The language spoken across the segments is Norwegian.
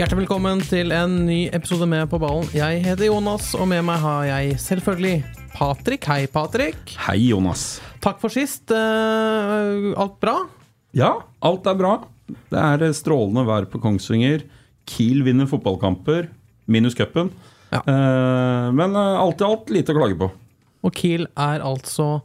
Hjertelig velkommen til en ny episode med På ballen. Jeg heter Jonas, og med meg har jeg selvfølgelig Patrick. Hei, Patrick. Hei, Jonas. Takk for sist. Eh, alt bra? Ja, alt er bra. Det er eh, strålende vær på Kongsvinger. Kiel vinner fotballkamper, minus cupen. Ja. Eh, men alt i alt lite å klage på. Og Kiel er altså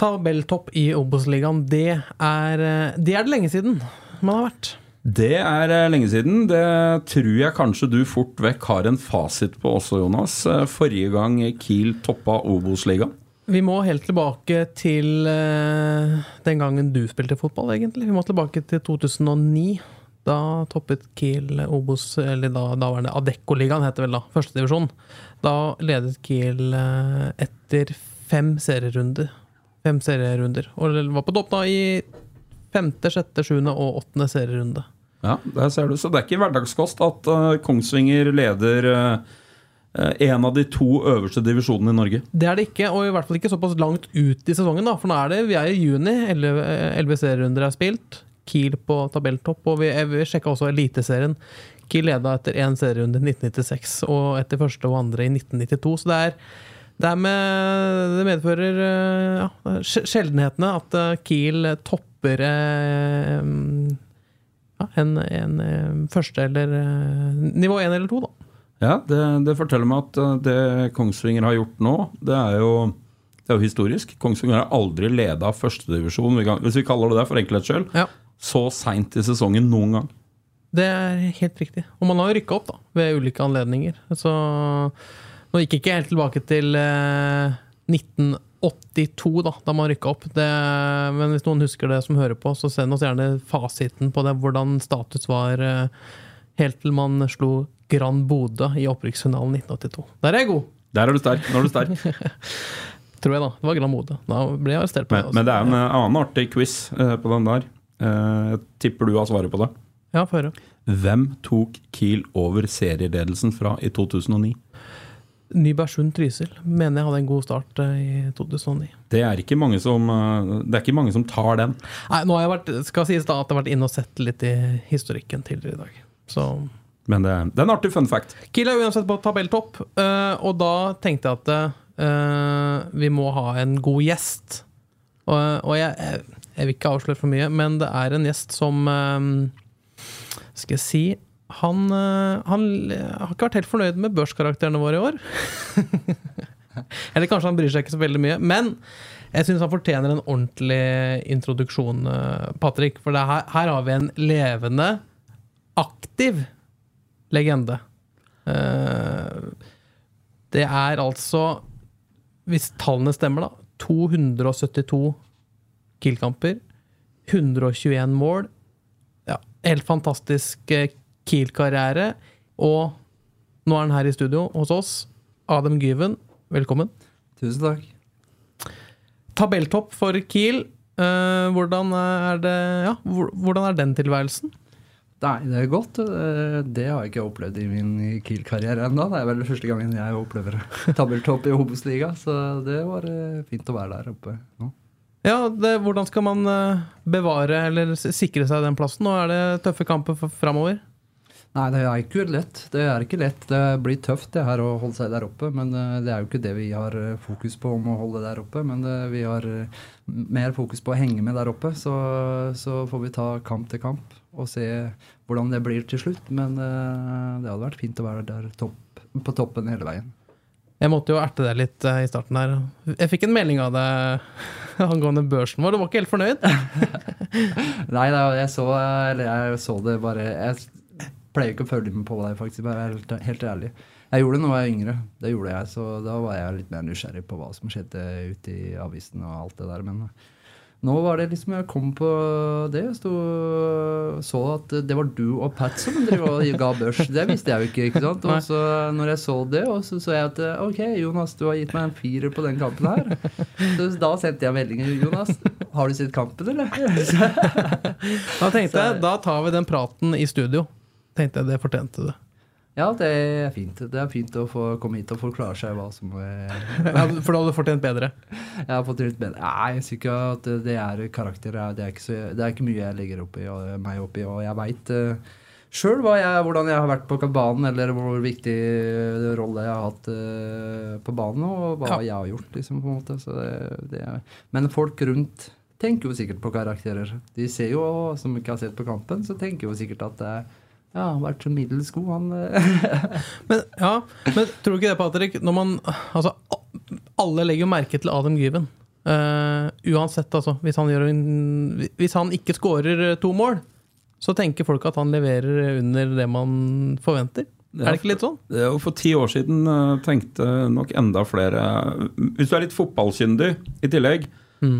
tabelltopp i Obos-ligaen. Det, det er det lenge siden man har vært. Det er eh, lenge siden. Det tror jeg kanskje du fort vekk har en fasit på også, Jonas. Eh, Forrige gang Kiel toppa Obos-ligaen. Vi må helt tilbake til eh, den gangen du spilte fotball, egentlig. Vi må tilbake til 2009. Da toppet Kiel Obos, eller da, da var det Adecco-ligaen, het det vel da. Førstedivisjon. Da ledet Kiel etter fem serierunder. Fem serierunder. Og var på topp da i femte, sjette, sjuende og åttende serierunde. Ja, der ser du. Så det er ikke hverdagskost at uh, Kongsvinger leder eh, en av de to øverste divisjonene i Norge. Det er det ikke, og i hvert fall ikke såpass langt ut i sesongen. da, For nå er det, vi er i juni, elleve serierunder er spilt. Kiel på tabelltopp, og vi, vi sjekka også Eliteserien. Kiel leda etter én serierunde i 1996, og etter første og andre i 1992. Så det er, det med Det medfører eh, ja, sjeldenhetene at eh, Kiel topper eh, ja, en, en første eller nivå én eller to, da. Ja, det, det forteller meg at det Kongsvinger har gjort nå, det er jo, det er jo historisk. Kongsvinger har aldri leda førstedivisjon, hvis vi kaller det det for enkelhets skyld, Ja. så seint i sesongen noen gang. Det er helt riktig. Og man har jo rykka opp da, ved ulike anledninger. Så nå gikk jeg ikke helt tilbake til eh, 1982, da, da man rykka opp. Det, men hvis noen husker det som hører på, så send oss gjerne fasiten på det, hvordan status var eh, helt til man slo Grand Bodø i opprykksfinalen 1982. Der er jeg god, Der er du sterk. Nå er du sterk. tror jeg, da. Det var Grand Bodø. Da ble jeg arrestert på Men, det. men det er en altså. eh, annen artig quiz eh, på den der. Eh, Jeg tipper du har svaret på det. Ja, få høre. Hvem tok Kiel over serieledelsen fra i 2009? Nybergsund-Trysil mener jeg hadde en god start eh, i 2009. Det er ikke mange som, eh, det er ikke mange som tar den. Nei, nå har jeg vært, skal sies da at jeg har vært inne og sett litt i historikken tidligere i dag. Så Men det, det er en artig fun fact. Kiel er uansett på tabelltopp, eh, og da tenkte jeg at vi må ha en god gjest. Og, jeg, jeg, vil ikke avsløre for mye, men det er en gjest som Skal jeg si han, eh, han har ikke vært helt fornøyd med børskarakterene våre i år. Eller kanskje han bryr seg ikke så veldig mye. Men jeg syns han fortjener en ordentlig introduksjon, eh, Patrick. For det her, her har vi en levende, aktiv legende. Eh, det er altså, hvis tallene stemmer, da, 272 Kiel-kamper. 121 mål. Ja, helt fantastisk Kiel-karriere. Og nå er han her i studio hos oss. Adam Gyven, velkommen. Tusen takk. Tabelltopp for Kiel. Eh, hvordan, er det, ja, hvordan er den tilværelsen? Nei, det er godt. Eh, Det har jeg ikke opplevd i min Kiel-karriere ennå. Det er vel første gangen jeg opplever tabelltopp i Obos-liga, så det var eh, fint å være der oppe nå. Ja, det, Hvordan skal man bevare eller sikre seg den plassen? Nå er det tøffe kamper framover. Nei, det er ikke lett. Det er ikke lett. Det blir tøft det her å holde seg der oppe, men eh, det er jo ikke det vi har eh, fokus på om å holde der oppe. Men det, vi har eh, mer fokus på å henge med der oppe, så, så får vi ta kamp til kamp og se hvordan det blir til slutt. Men eh, det hadde vært fint å være der topp, på toppen hele veien. Jeg måtte jo erte deg litt eh, i starten her. Jeg fikk en melding av deg angående børsen vår. Du var ikke helt fornøyd? Nei, jeg så jeg så det bare Jeg pleier ikke å følge med på deg, faktisk. Bare helt, helt ærlig. Jeg gjorde det da jeg var yngre, det gjorde jeg, så da var jeg litt mer nysgjerrig på hva som skjedde ute i avisen og alt det der. Men nå var det liksom Jeg kom på det. og så at det var du og Pat som drev og ga børs. Det visste jeg jo ikke. ikke sant? Og så når jeg så det, og så så jeg at ok, Jonas, du har gitt meg en firer på den kampen her. Så da sendte jeg meldingen. Jonas, har du sett kampen, eller? Da tenkte jeg, da tar vi den praten i studio. Tenkte jeg det fortjente det. Ja, det er fint. Det er fint å få komme hit og forklare seg hva som er Ja, For da hadde du fortjent bedre. Jeg har fått litt bedre. Nei, jeg syns ikke at det er karakter. Det er ikke, så, det er ikke mye jeg legger opp i, og, meg opp i. Og jeg veit uh, sjøl hvordan jeg har vært på banen, eller hvor viktig rolle jeg har hatt uh, på banen, og hva Ja. jeg har gjort. liksom på en måte. Så det, det er, men folk rundt tenker jo sikkert på karakterer. De ser jo, som ikke har sett på kampen, så tenker jo sikkert at det er ja, han har vært så middels god, han. eh. Men, ja, men tror du ikke det, Patrick? Når man, altså, alle legger jo merke til Adam Gyven. Uh, uansett, altså. Hvis han, gjør en, hvis han ikke skårer to mål, så tenker folk at han leverer under det man forventer. Er det ikke litt sånn? Det er jo For ti år siden eh, tenkte nok enda flere Hvis du er litt fotballkyndig i tillegg,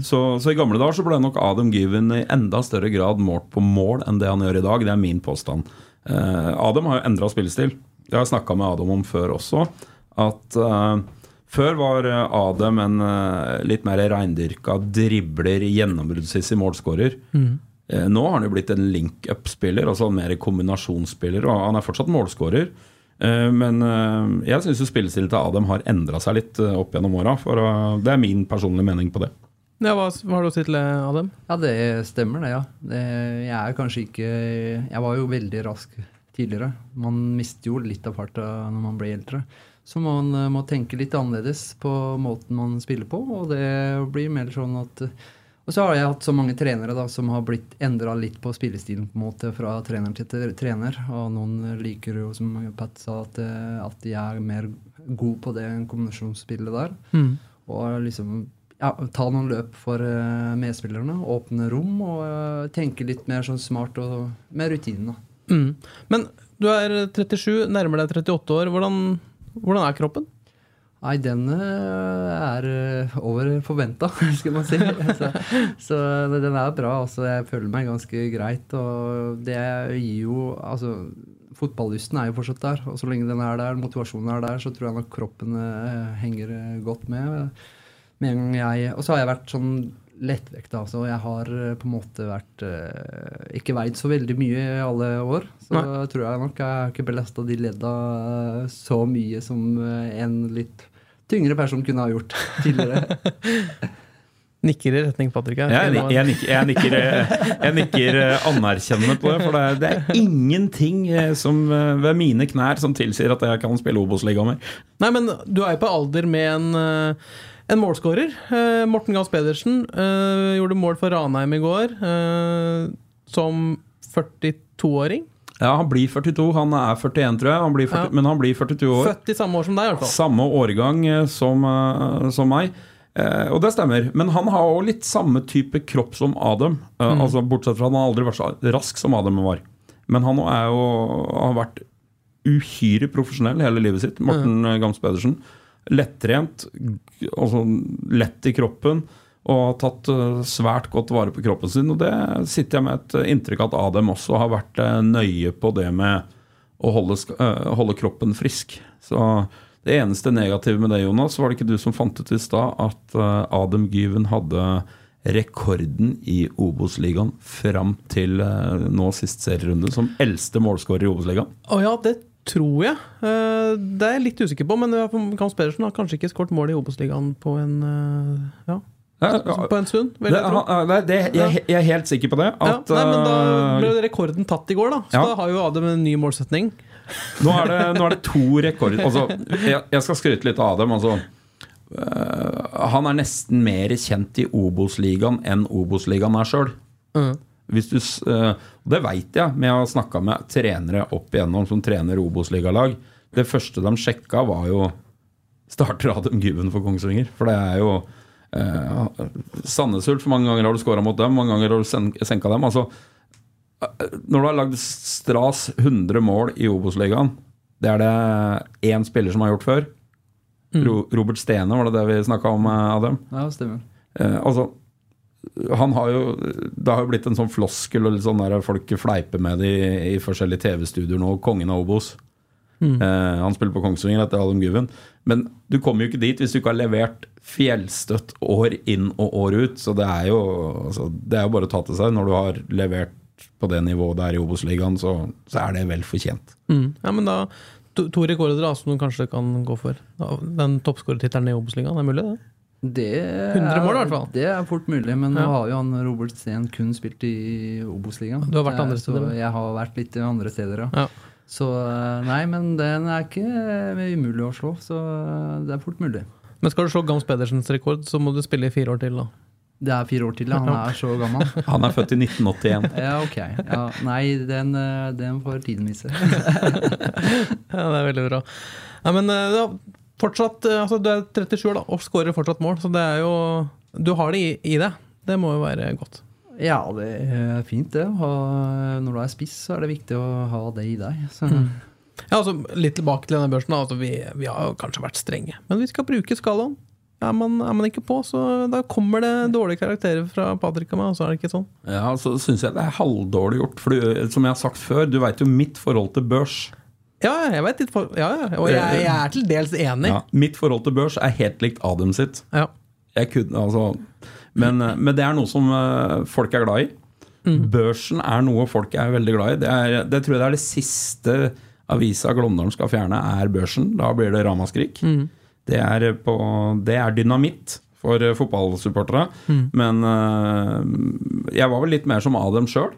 så, så i gamle dager så ble nok Adam Given i enda større grad målt på mål enn det han gjør i dag. Det er min påstand. Eh, Adam har jo endra spillestil. Det har jeg snakka med Adam om før også. At eh, før var eh, Adam en litt mer reindyrka dribler, gjennombruddssissig målskårer. Mm. Nå har han jo blitt en link-up-spiller, altså mer kombinasjonsspiller. Og han er fortsatt målskårer. Men jeg syns spillestilen til Adam har endra seg litt opp gjennom åra. Det er min personlige mening på det. Ja, hva, har du å si til det, Adam? Ja, det stemmer det, ja. Det, jeg er kanskje ikke Jeg var jo veldig rask tidligere. Man mister jo litt av farta når man blir eldre. Så man eh, må tenke litt annerledes på måten man spiller på, og det blir mer sånn at Og så har jeg hatt så mange trenere da, som har blitt endra litt på spillestilen på en måte fra trener til trener. Og noen liker jo, som Pat sa, at, eh, at de er mer god på det kombinasjonsspillet der. Og liksom ja, ta noen løp for uh, medspillerne, åpne rom og uh, tenke litt mer sånn smart og med rutinen. da. Mm. Men du er 37, nærmer deg 38 år. Hvordan, hvordan er kroppen? Nei, den eh, er over forventa, skal man si. så, så den er bra. Altså, jeg føler meg ganske greit. Og det gir jo Altså, fotballysten er jo fortsatt der. Og så lenge den er der, motivasjonen er der, så tror jeg nok kroppen henger godt med. Med en gang jeg Og så har jeg vært sånn lettvekt, da. Så jeg har eh, på en måte vært eh, Ikke veid så veldig mye i alle år. Så Nei. tror jeg nok jeg har ikke belasta de ledda eh, så mye som en litt tyngre person kunne ha gjort tidligere. Nikker i retning Patrick her. Jeg, nik- jeg, nikker, jeg, nikker, jeg nikker anerkjennende på det, for det er, det er ingenting som, ved mine knær som tilsier at jeg kan spille Obos-ligaen mer. Nei, men du er jo på alder med en, en målskårer. Eh, Morten Gahls Pedersen eh, gjorde mål for Ranheim i går eh, som 42-åring. Ja, Han blir 42, han er 41, tror jeg, han blir 40, Ja. men han blir 42 år. Født i samme år som deg, i hvert fall. Samme årgang eh, som, eh, som meg. Eh, og det stemmer. Men han har òg litt samme type kropp som Adam. Eh, altså Bortsett fra at han har aldri vært så rask som Adam var. Men han er jo, har vært uhyre profesjonell hele livet sitt. Morten mm. Gams Pedersen. Lettrent, altså lett i kroppen. Og har tatt eh, svært godt vare på kroppen sin. Og det sitter jeg med et eh, inntrykk av at Adem også har vært eh, nøye på det med å holde, holde kroppen frisk. Så det eneste negative med det, Jonas, var det ikke du som fant ut i stad at Adem Gyven hadde rekorden i Obos-ligaen fram til nå sist serierunde som eldste målskårer i Obos-ligaen? Å ja, det tror jeg. Eh, Det er jeg litt usikker på, men Gahns Pedersen har kanskje ikke skåret mål i Obos-ligaen på en eh, ja, på en stund. vil jeg tro. jeg, er helt sikker på det. Ja, nei, men Da eh, ble rekorden tatt i går, da. Så Ja. da har jo Adem en ny målsetning. Nå er det, nå er det to rekorder altså, jeg, jeg skal skryte litt av Adem. Altså. Uh, han er nesten mer kjent i Obos-ligaen enn Obos-ligaen er sjøl. Mm. Hvis du, eh, det veit jeg, men jeg har snakka med trenere opp igjennom som trener Obos-ligalag. Det første de sjekka, var jo Starter Adam Gubben for Kongsvinger. For det er jo eh, Sandnes Ulf, mange ganger har du scora mot dem? Mange ganger har du sen senka dem? Altså, eh, når du har lagd Stras 100 mål i Obos-ligaen, Det er det én spiller som har gjort før. Mm. Robert Stene, var det det vi snakka om, eh, Adam? Ja, stemmer. Eh, altså, han har jo Det har jo blitt en sånn floskel, og sånn der folk fleiper med det i, i forskjellige TV-studioer nå. Kongen av Obos. Eh, han spiller på Kongsvinger etter Adam Guven. Men du kommer jo ikke dit hvis du ikke har levert fjellstøtt år inn og år ut. Så det er jo, altså, det er jo bare å ta til seg. Når du har levert på det nivået der i Obos-ligaen, så, så er det vel fortjent. Mm. Ja, men da to, to rekorder da, som du kanskje kan gå for. Den toppskårertittelen i Obos-ligaen, er mulig det? Det 100 mål i hvert fall. Det er fort mulig, men Ja. nå har jo han Robert Steen kun spilt i Obos-ligaen. Du har vært andre steder, Så jeg har vært litt andre steder, ja. Ja. Så eh, nei, men den er ikke umulig å slå, så eh, det er fort mulig. Men skal du slå Gams Pedersens rekord, så må du spille i fire år til, da. Det er fire år til, ja. Han er så gammel. Han er født i 1981. Ja, ok. Ja, nei, den, eh, den får tiden vise. Ja, det er veldig bra. Ja, men ja, fortsatt eh, altså, Du er 37 år da, og skårer fortsatt mål, så det er jo Du har det i, i deg. Det må jo være godt. Ja, det er fint, det. ha- Når du er spiss, så er det viktig å ha det i deg. Så. Ja, altså Litt tilbake til denne børsen. Altså, vi, vi har jo kanskje vært strenge, men vi skal bruke skalaen. Er man, er man ikke på, så da kommer det dårlige karakterer fra Patrick og meg. Og så er det ikke sånn. Ja, så syns jeg det er halvdårlig gjort. For du, som jeg har sagt før, du veit jo mitt forhold til børs. Ja, jeg vet litt for, ja, og jeg, jeg er til dels enig. Ja, mitt forhold til børs er helt likt Adam sitt. Ja. Jeg kunne, altså, men, men det er noe som eh, folk er glad i. Børsen er noe folk er veldig glad i. Det, er, det tror jeg det er det siste avisa Glåmdalen skal fjerne, er børsen. Da blir det ramaskrik. Det, er på, det er dynamitt for fotballsupporterne. fotballsupportere. Men eh, jeg var vel litt mer som Adam sjøl.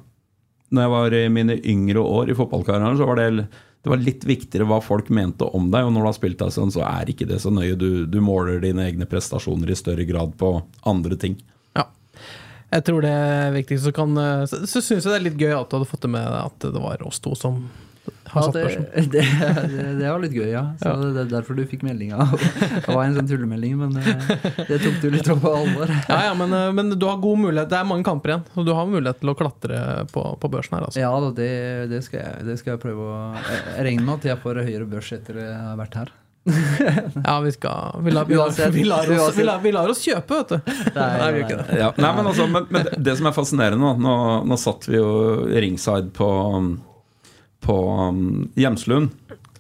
Når jeg var i mine yngre år i fotballkarrieren, så var det, det var litt viktigere hva folk mente om deg. Og når du har spilt deg sånn, så er ikke det så nøye. Du, du måler dine egne prestasjoner i større grad på andre ting. Jeg tror det er viktigst. Så, kan, eh, så, så syns jeg det er litt gøy at du hadde fått det med at det var oss to som Ja, satt det, børsen. det, det, det var litt gøy, ja. Så Ja. Det er derfor du fikk meldinga. Det var en sånn tullemelding, men eh, det tok du litt på alvor. Ja, ja, men, eh, men du har god mulighet. Det er mange kamper igjen, så du har mulighet til å klatre på, på børsen her. Altså. Ja da, det, det, skal jeg, det skal jeg prøve å Jeg regner med at jeg får høyere børs etter jeg har vært her. Ja, vi skal Vi lar, vi lar, vi lar, oss, vi lar, vi lar oss kjøpe, vet du. Nei, vi gjør ikke det. Ja, nei, men, altså, men, men det som er fascinerende, nå, nå satt vi jo ringside på, på um, Hjemslund,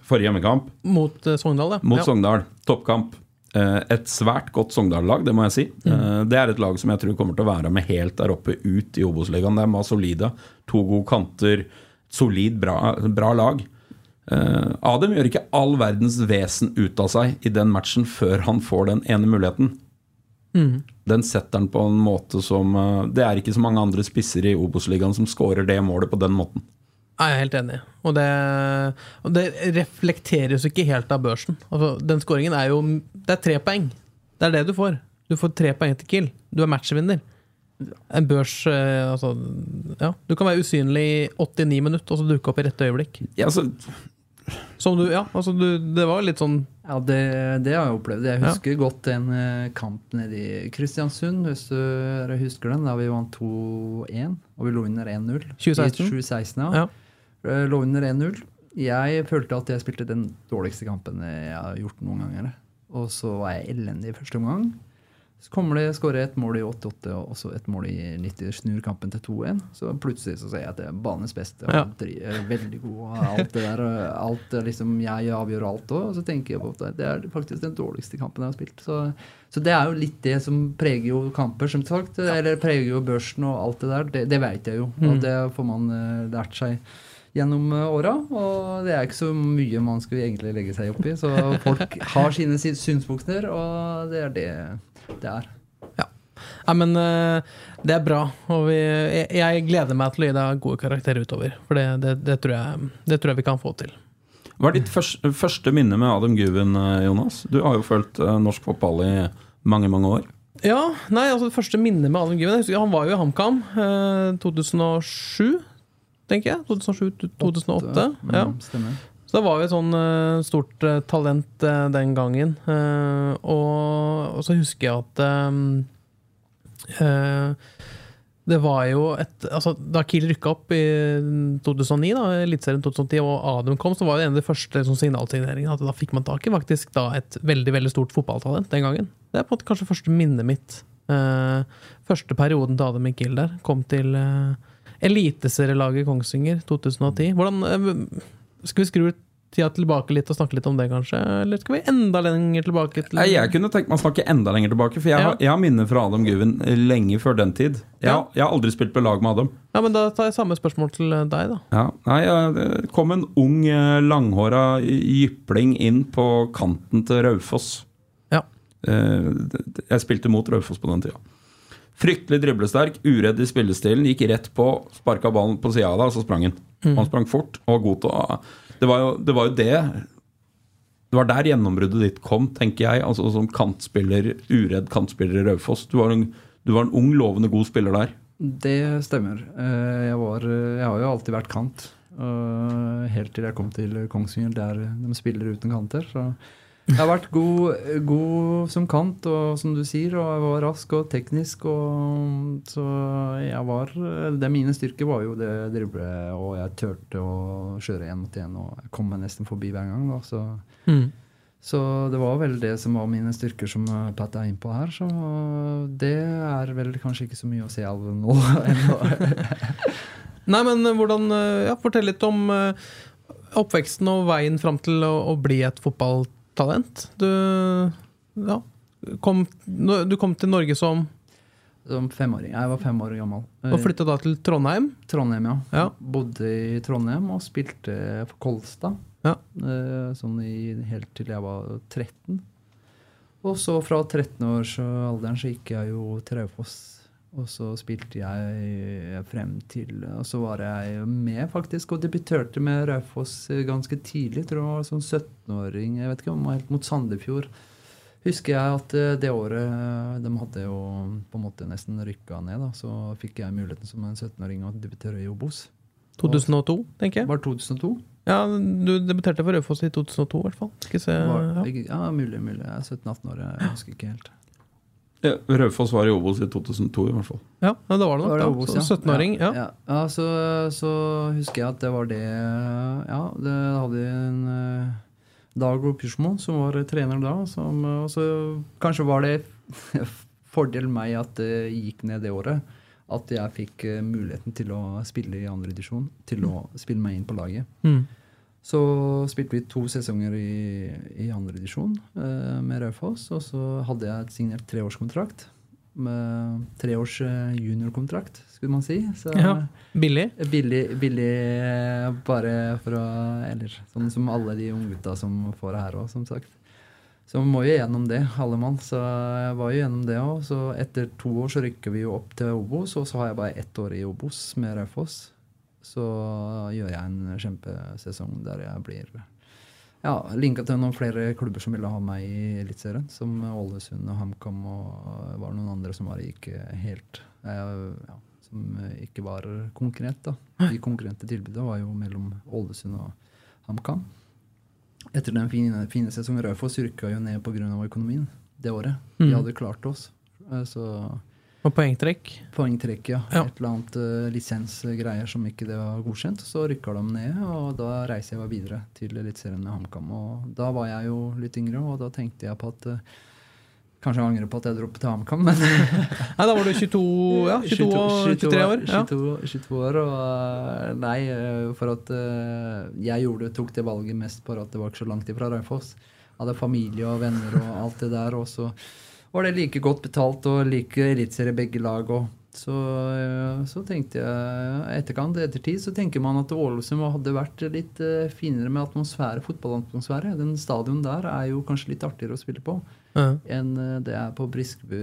forrige hjemmekamp, Mot uh, Sogndal, ja. mot ja. Sogndal. Toppkamp. Uh, Et svært godt Sogndal-lag, det må jeg si. Eh, Det er et lag som jeg tror kommer til å være med helt der oppe ut i Obos-ligaen. Er bare solide. To gode kanter. Solid, bra, bra lag. Adem gjør ikke all verdens vesen ut av seg i den matchen før han får den ene muligheten. Den setter han på en måte som Det er ikke så mange andre spisser i Obos-ligaen som scorer det målet på den måten. Jeg er helt enig. Og det, og det reflekteres ikke helt av børsen. Altså, den skåringen er jo Det er tre poeng. Det er det du får. Du får tre poeng til kill. Du er matchvinner. En børs eh, altså, ja, Du kan være usynlig i 89 minutter og så dukke opp i rette øyeblikk. Ja, altså, Som du, ja, altså du, Det var litt sånn Ja, det, det har jeg opplevd. Jeg husker godt en eh, kamp nede i Kristiansund, hvis du husker den, da vi vant 2-1, og vi lå under 1-0. 2016? I 2016, ja. Ja. Eh, Lå under 1-0. Jeg følte at jeg spilte den dårligste kampen jeg har gjort noen ganger. Og så var jeg elendig i første omgang. Så kommer det skårer et mål i 88 og så et mål i 90. Snur kampen til 2-1. Så plutselig så ser jeg at det er banens beste. Ja. er veldig god og alt det der. Alt liksom, Jeg avgjør alt òg. Og så tenker jeg på at det er faktisk den dårligste kampen jeg har spilt. Så, så det er jo litt det som preger jo kamper, som sagt. Eller preger jo børsen og alt det der. Det, det vet jeg jo. Og det får man eh, lært seg gjennom eh, åra. Og det er ikke så mye man skal egentlig legge seg opp i. Så folk har sine sy- synspunkter, og det er det det er. Nei, men eh, det er bra. Og vi, jeg, jeg gleder meg til å gi deg gode karakterer utover. For det, det, det, tror jeg, det tror jeg vi kan få til. Hva er ditt første, første minne med Adam Guven, eh, Jonas? Du har jo fulgt norsk fotball i mange, mange år. Ja, nei, altså det første minnet med Adam Given jeg husker, Han var jo i HamKam eh, 2007, tenker jeg. 2007-2008. Ja. Mm, stemmer. Så det var jo et sånn eh, stort eh, talent eh, den gangen. Og, så husker jeg at Det var jo et altså, Da Kiel rykka opp i 2009, da, Eliteserien 2010, og Adem kom, så var det en av de første sånn, signalsigneringene at da fikk man tak i faktisk da et veldig veldig stort fotballtalent den gangen. Det er på en måte kanskje første minnet mitt. Første perioden til i Kiel der kom til eh, eliteserielaget Kongsvinger 2010. Hvordan eh, Skal vi skru tida tilbake litt og snakke litt om det, kanskje? Eller skal vi enda lenger tilbake? til Jeg kunne tenkt meg å snakke enda lenger tilbake, for jeg, Ja. har, jeg har minner fra Adam Guven lenge før den tid. Jeg, Ja. jeg har aldri spilt på lag med Adam. Ja, men Da tar jeg samme spørsmål til deg, da. Ja, nei, Det kom en ung, eh, langhåra jypling inn på kanten til Raufoss. Ja. Eh, Jeg spilte mot Raufoss på den tida. Fryktelig driblesterk, uredd i spillestilen. Gikk rett på, sparka ballen på sida av deg, og så sprang han. Mm. Han sprang fort og var god til å det var, jo, det var jo det Det var der gjennombruddet ditt kom, tenker jeg. Altså Som kantspiller, uredd kantspiller i Raufoss. Du, du var en ung, lovende god spiller der. Det stemmer. Eh, Jeg, var, jeg har jo alltid vært kant. eh, Helt til jeg kom til Kongsvinger, der de spiller uten kanter. Så jeg har vært god, god som kant, og som du sier, og jeg var rask og teknisk. Og, så jeg var Det mine styrker var jo det drible, og jeg turte å kjøre én mot én, og jeg kom meg nesten forbi hver gang. Da, så Mm. så det var vel det som var mine styrker som Pat er innpå her. Så det er vel kanskje ikke så mye å se av nå. Nei, men hvordan ja, Fortell litt om eh, oppveksten og veien fram til å, å bli et fotballtalent. Du ja, kom, du kom til Norge som Som femåring. Jeg var fem år gammel. Og flytta da til Trondheim. Trondheim, ja. Ja. Bodde i Trondheim og spilte for Kolstad. Ja. Eh, Sånn i, helt til jeg var 13. Og så fra 13-årsalderen så gikk jeg jo til Raufoss. Og så spilte jeg frem til Og så var jeg med, faktisk, og debuterte med Raufoss ganske tidlig. Tror jeg var sånn 17-åring. Jeg vet ikke om helt mot Sandefjord. Husker jeg at eh, det året eh, de hadde jo på en måte nesten rykka ned, da, så fikk jeg muligheten som en 17-åring å debutere i Obos. 2002, tenker jeg. Var 2002? Ja, Du debuterte for Raufoss i 2002, i hvert fall. Var, ja. ja, mulig, mulig. Jeg er 17-18 år, jeg husker ikke helt. Ja, Raufoss var i Obos i 2002, i hvert fall. Ja, ja, da var det nok. Var det Så ja? 17-åring. Ja. Ja, ja så, så husker jeg at det var det Ja, det hadde en uh, Dago Pyrsmo som var trener da. Som, og så kanskje var det fordel meg at det gikk ned det året. At jeg fikk eh, muligheten til å spille i andre divisjon. Til å spille meg inn på laget. Mm. Så spilte vi to sesonger i, i andre edisjon eh, med Raufoss. Og så hadde jeg et signert treårskontrakt. Med treårs eh, juniorkontrakt, skulle man si. Så Ja. Billig. billig, billig eh, bare for å Eller sånn som alle de unggutta som får det her òg, som sagt. Så man må jo gjennom det, alle mann. Så jeg var jo gjennom det òg. Så etter to år så rykker vi jo opp til Obos, og så har jeg bare ett år i Obos med Raufoss. Så gjør jeg en kjempesesong der jeg blir ja, linka til noen flere klubber som ville ha meg i Eliteserien. Som Ålesund og HamKam og var noen andre som var ikke helt eh, ja, Som ikke var konkurrent. da. De konkurrente tilbudene var jo mellom Ålesund og HamKam. Etter den fine, fine sesongen Raufoss rykka jo ned pga. økonomien det året. De Mm. hadde klart oss. Eh, Så Og poengtrekk. poengtrekk, ja. Ja. Et eller annet uh, lisensgreier som ikke det var godkjent. Så rykka de ned, og da reiser jeg bare videre til Eliteserien med HamKam. Og da var jeg jo litt yngre, og da tenkte jeg på at uh, Kanskje jeg angrer på at jeg dro til HamKam, men Nei, da var du 22, ja, 22 22 23 år. Ja. 22, 22 år, og eh, nei, for at jeg gjorde, tok det valget mest for at det var ikke så langt ifra Raufoss. Hadde familie og venner og alt det der, og så var det like godt betalt og like eliteserie begge lag. Og så, eh, så tenkte jeg etterkant, ettertid, så tenker man at Ålesund hadde vært litt eh, finere med atmosfære, fotballatmosfære. Den stadion der er jo kanskje litt artigere å spille på Ja. enn eh, det er på Briskeby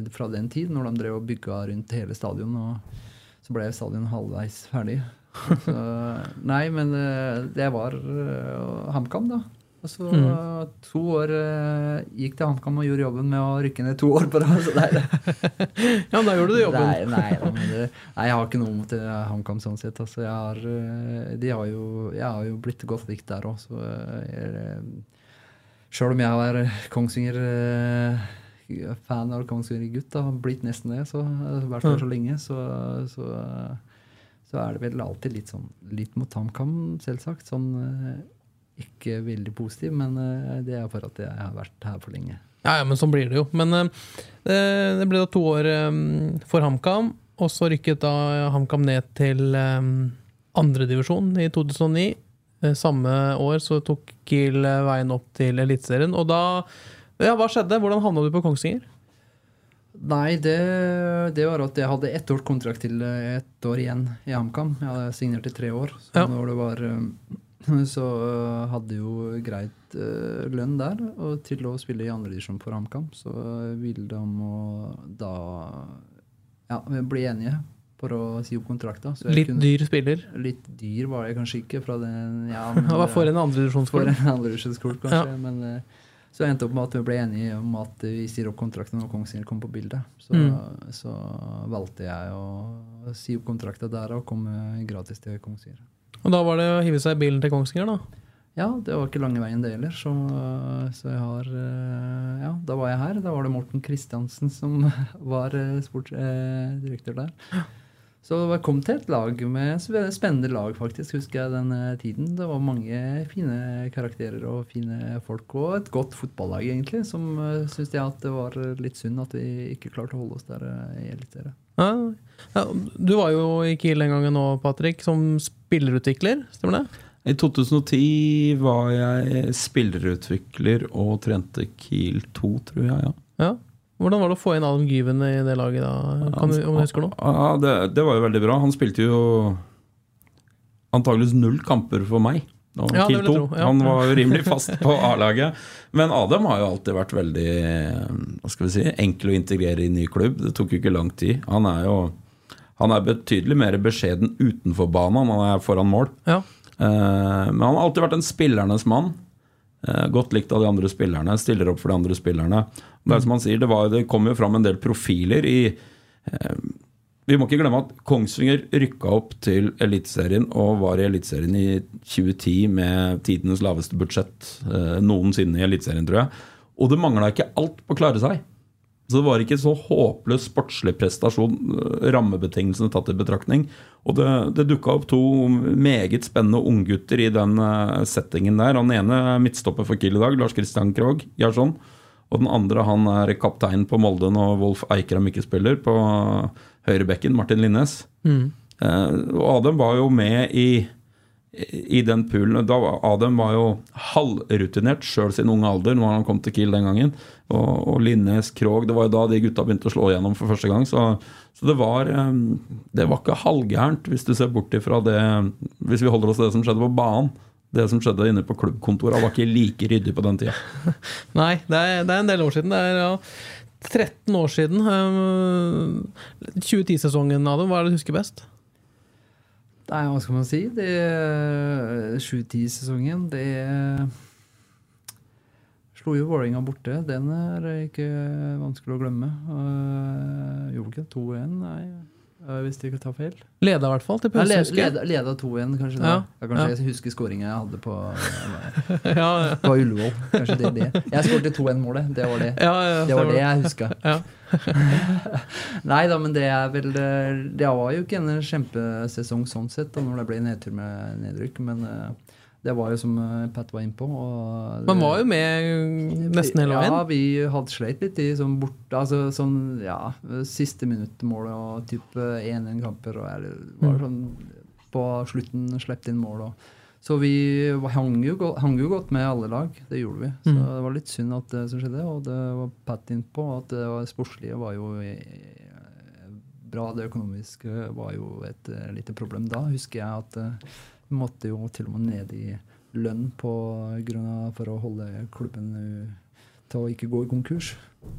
eh, fra den tid, når de drev og bygga rundt hele stadion. Og så ble stadion halvveis ferdig. Så, nei, men eh, det var eh, HamKam, da. Og så Mm. to år eh, gikk til HamKam og gjorde jobben med å rykke ned to år på rad. Ja, da gjorde du jobben. Nei, nei, da, men det, nei, jeg har ikke noe mot eh, HamKam sånn sett. Altså, jeg, har, eh, de har jo, jeg har jo blitt godt likt der òg, så Sjøl om jeg er Kongsvinger-fan av Kongsvinger-gutt. Har blitt nesten det, så, i hvert fall så lenge. Så, så, så er det vel alltid litt sånn litt mot HamKam, selvsagt. Sånn ikke veldig positiv, men eh, det er for at jeg har vært her for lenge. Ja, ja, men sånn blir det jo. Men eh, det, det ble da to år eh, for HamKam, og så rykket da HamKam ned til andredivisjon i 2009. Eh, Samme år så tok Kiel veien opp til Eliteserien. Og da Ja, hva skjedde? Hvordan havna du på Kongsvinger? Nei, det, det var at jeg hadde ett års kontrakt til ett år igjen i HamKam. Jeg hadde signert i tre år. Så Ja. når det var Så eh, hadde jo greit eh, lønn der og til å spille i andredivisjon for HamKam. Så eh, ville de da ja, bli enige for å si opp kontrakta. Litt kunne- dyr spiller. Litt dyr var jeg kanskje ikke fra den ja, men, Hva for en andredivisjonsklubb? andredivisjonsskole, kanskje. Ja. Men så endte opp med at vi ble enige om at vi sier opp kontrakten når Kongsvinger kom på bildet. Så, Mm. så valgte jeg å si opp kontrakten der og komme gratis til Kongsvinger. Og da var det å hive seg i bilen til Kongsvinger, da. Ja, det var ikke lange veien det heller, så, så jeg har eh, Ja, da var jeg her. Da var det Morten Kristiansen som var eh, sportsdirektør der. Så jeg kom til et lag med spennende lag, faktisk, husker jeg den eh, tiden. Det var mange fine karakterer og fine folk, og et godt fotballag, egentlig. Som uh, syns jeg at det var litt synd at vi ikke klarte å holde oss der eh, i Eliteserien. Ja. Ja, du var jo i Kiel den gangen nå, Patrick, som spillerutvikler. Stemmer det? I 2010 var jeg spillerutvikler og trente Kiel 2, tror jeg. ja. Ja. Hvordan var det å få inn Adam Gyven i det laget da? Kan du, om du husker noe? Ja, det, det var jo veldig bra. Han spilte jo antageligvis null kamper for meg. Da han, Ja, det vil jeg tro, ja. Han var jo rimelig fast på A-laget. Men Adam har jo alltid vært veldig hva skal vi si, enkel å integrere i ny klubb. Det tok jo ikke lang tid. Han er jo han er betydelig mer beskjeden utenfor banen han er foran mål. Ja. Eh, men han har alltid vært en spillernes mann. Eh, godt likt av de andre spillerne. Stiller opp for de andre spillerne. Det er som han sier, det, var, det kom jo fram en del profiler i eh, Vi må ikke glemme at Kongsvinger rykka opp til Eliteserien og var i Eliteserien i 2010 med tidenes laveste budsjett eh, noensinne i Eliteserien, tror jeg. Og det mangla ikke alt på å klare seg. Så det var ikke så håpløs sportslig prestasjon, eh, rammebetingelsene tatt i betraktning. Og det, det dukka opp to meget spennende unggutter i den eh, settingen der. Han ene er midtstopper for Kiel i dag, Lars Christian Krogh Gjerson. Og den andre han er kaptein på Molde når Wolf Eikrem ikke spiller, på høyrebekken, Martin Linnes. Mm. Eh, og Adem var jo med i, i den poolen. Da Adem var jo halvrutinert sjøl sin unge alder når han kom til Kiel den gangen. Og, og Linnes, Krog Det var jo da de gutta begynte å slå igjennom for første gang. Så, så det var Det var ikke halvgærent, hvis du ser bort ifra det Hvis vi holder oss til det som skjedde på banen. Det som skjedde inne på klubbkontoret, var ikke like ryddig på den tida. Nei, det er, det er en del år siden. Det er ja, 13 år siden. Um, 2010-sesongen, Adam. Hva er det du husker best? Nei, hva skal man si? Det 7-10-sesongen, det Slo jo Vålerenga borte. Den er ikke vanskelig å glemme. Uh, gjorde ikke 2-1, nei. Uh, hvis de ikke tar feil. Leda i hvert fall, til Ja, pause. led, leda, leda 2-1, kanskje. Da. Ja, Ja, kanskje ja. Jeg husker skåringa jeg hadde på, ja, ja. på Ullevål. Kanskje det er det. Jeg skåret 2-1-målet. Det var det. Ja, ja, Det var det jeg huska. Ja. Nei da, men det er vel eh, Det var jo ikke en kjempesesong sånn sett, da når det ble nedtur med nedrykk. Men eh, det var jo som eh, Pat var innpå. Man var jo med nesten hele veien. Ja, vi hadde sleit litt i sånn bort Altså sånn, ja Siste minuttmålet, og type 1-1-kamper og eller, var Mm. sånn På slutten sluppet inn mål og Så vi hang jo, hang jo godt med alle lag. Det gjorde vi. Så Mm. det var litt synd at det som skjedde, og det var Pat innpå. At det var sportslige var jo eh, bra. Det økonomiske var jo et eh, lite problem da. Husker jeg at eh, måtte jo til og med ned i lønn på grunn av for å holde klubben eh, til å ikke gå i konkurs.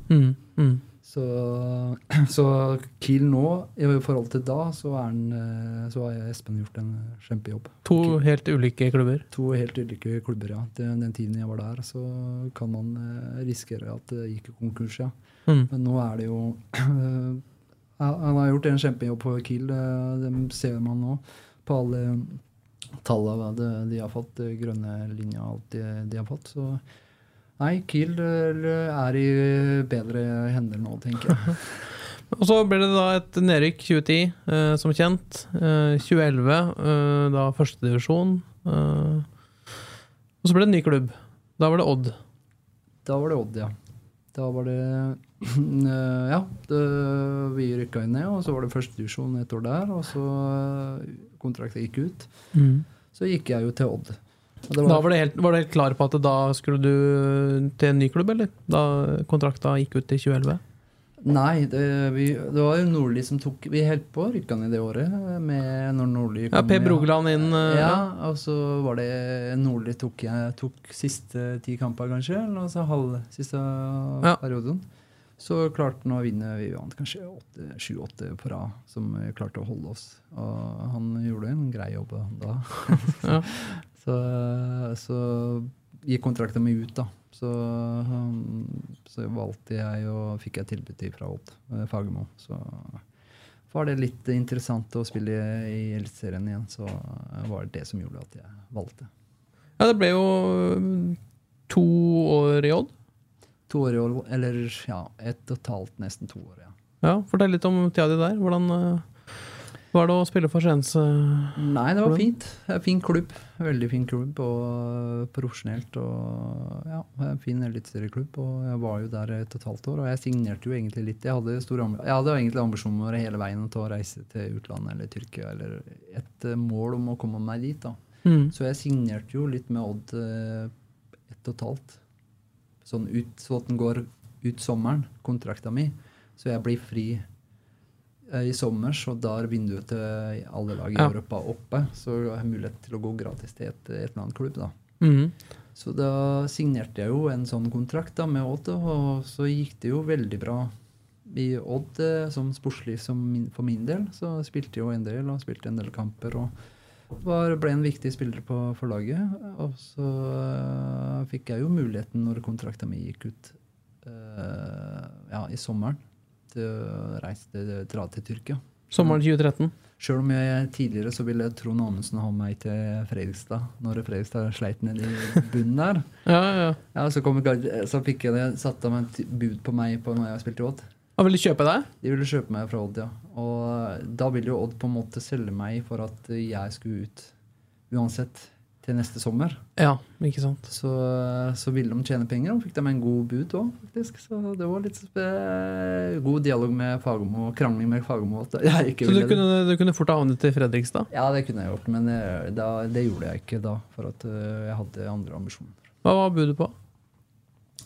Mm, mm. Så, så Kiel nå, i forhold til da, så, den, eh, så har Espen gjort en kjempejobb. To helt ulike klubber. To helt ulike klubber, ja. Den, den tiden jeg var der, så kan man eh, risikere at det gikk i konkurs, ja. Mm. Men nå er det jo Han har gjort en kjempejobb på Kiel. Det, det ser man nå på alle tallene de, de har fått, de grønne linja og alt de, de har fått. Så Nei, Kiel eh, er i bedre hender nå, tenker jeg. Og så ble det da et nedrykk 2010, eh, som kjent. Eh, 2011, eh, da førstedivisjon. Eh, og så ble det en ny klubb. Da var det Odd. Da var det Odd, ja. Da var det eh, Ja, det, vi rykka ned, og så var det førstedivisjon et år der. Og så eh, kontrakten gikk ut. Så gikk jeg jo til Odd. Det Da var, det helt, var du helt klar på at da skulle du til en ny klubb, eller? Da kontrakta gikk ut i 2011? Nei, det, vi, det var jo Nordli som tok Vi holdt på å rykke ned det året med når Nordli Ja, Per Brogeland inn. Uh, Ja, og så var det Nordli tok, jeg tok siste ti kamper, kanskje. Eller noe så halv siste Ja. perioden. Så klarte han å vinne. Vi vant kanskje sju-åtte på rad, som klarte å holde oss. Og han gjorde en grei jobb da. Ja. så, så gikk kontrakten min ut, da. Så, så valgte jeg og fikk jeg tilbud til fra Odd, eh, Fagermo. Så var det litt interessant å spille i Eliteserien igjen. Så var det det som gjorde at jeg valgte. Ja, det ble jo mm, to år i Odd. To år i Odd, eller ja, ett og et halvt, nesten to år, ja. Ja, Fortell litt om tida di der. Hvordan eh, er det å spille for Skiens? eh? Nei, det var fint. Fin klubb. Veldig fin klubb og profesjonelt. Og ja, en fin eliteserieklubb. Og jeg var jo der et og et halvt år, og jeg signerte jo egentlig litt. Jeg hadde, stor, jeg hadde egentlig ambisjoner hele veien til å reise til utlandet eller Tyrkia, eller et eh, mål om å komme meg dit. da. Mm. Så jeg signerte jo litt med Odd eh, ett og et halvt. Sånn ut, så at den går ut sommeren, kontrakta mi. Så jeg blir fri eh, i sommer, så da er vinduet til alle lag i Ja. Europa oppe. Så jeg har mulighet til å gå gratis til et, et eller annet klubb, da. Mhm. Så da signerte jeg jo en sånn kontrakt da med Odd, og så gikk det jo veldig bra i Odd eh, som sportslig som min, for min del. Så spilte jeg jo en del, og spilte en del kamper. og var, ble en viktig spiller på, for laget. Og så uh, fikk jeg jo muligheten når kontrakta mi gikk ut uh, ja, i sommeren, til reist reise dra til Tyrkia. Sommeren 2013. Sjøl om jeg tidligere så ville Trond Amundsen ha meg til Fredrikstad, når Fredrikstad sleit ned i bunnen der. Ja, ja. Ja, så, kom, så fikk jeg det, satte de et bud på meg på når jeg spilte i Odd. Og ville kjøpe deg? De ville kjøpe meg fra Odd, ja. Og da ville jo Odd på en måte selge meg for at jeg skulle ut uansett til neste sommer. Ja, ikke sant. Så, så ville de tjene penger, og fikk de en god bud òg, faktisk. Så det var litt god dialog med Fagermo, krangling med Fagermo. Så du kunne, du kunne fort ha havnet i Fredrikstad? Ja, det kunne jeg gjort, men det, da, det gjorde jeg ikke da, for at eh, jeg hadde andre ambisjoner. Hva var budet på?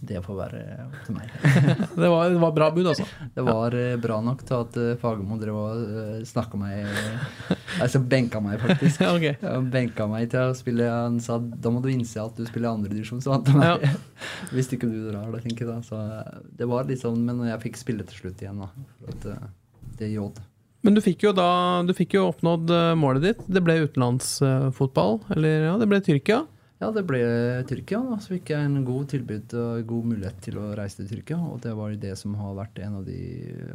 Det får være opp til meg. Det var, det var bra bud, altså. Det var eh, bra nok til at uh, Fagermo drev og uh, snakka meg Altså benka meg, faktisk. okay. benka meg til å spille Han sa da må du innse at du spiller andredivisjon, sa han til meg. Hvis ikke du drar, da, tenker jeg. Så eh, det var litt sånn, men jeg fikk spille til slutt igjen, da. For at eh, det J. Men du fikk jo da Du fikk jo oppnådd eh, målet ditt. Det ble utenlandsfotball. Eller ja, det ble Tyrkia. Ja, det ble Tyrkia. da, Så fikk jeg en god tilbud og god mulighet til å reise til Tyrkia. Og det var det som har vært en av de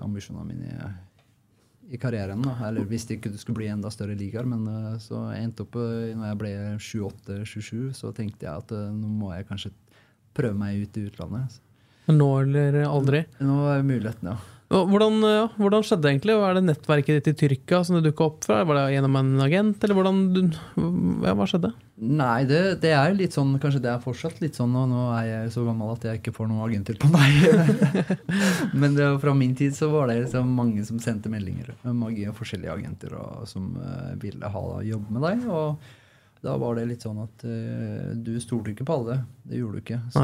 ambisjonene mine i, karrieren. da, Eller hvis det ikke skulle bli enda større ligaer. Men eh, så endte opp eh, når jeg ble 28-27, så tenkte jeg at eh, nå må jeg kanskje prøve meg ut i utlandet. Nå eller aldri. Nå er muligheten, ja. Hvordan, ja, hvordan skjedde det egentlig? Er det nettverket ditt i Tyrkia som det dukka opp fra? Var det gjennom en agent, eller hvordan du, ja, Hva skjedde? Nei, det, det er litt sånn Kanskje det er fortsatt litt sånn, og nå er jeg så gammel at jeg ikke får noen agenter på meg. Men det, fra min tid så var det liksom mange som sendte meldinger. med Mange forskjellige agenter og, som eh, ville ha jobb med deg. Og da var det litt sånn at uh, du stolte ikke på alle. Det gjorde du ikke. Så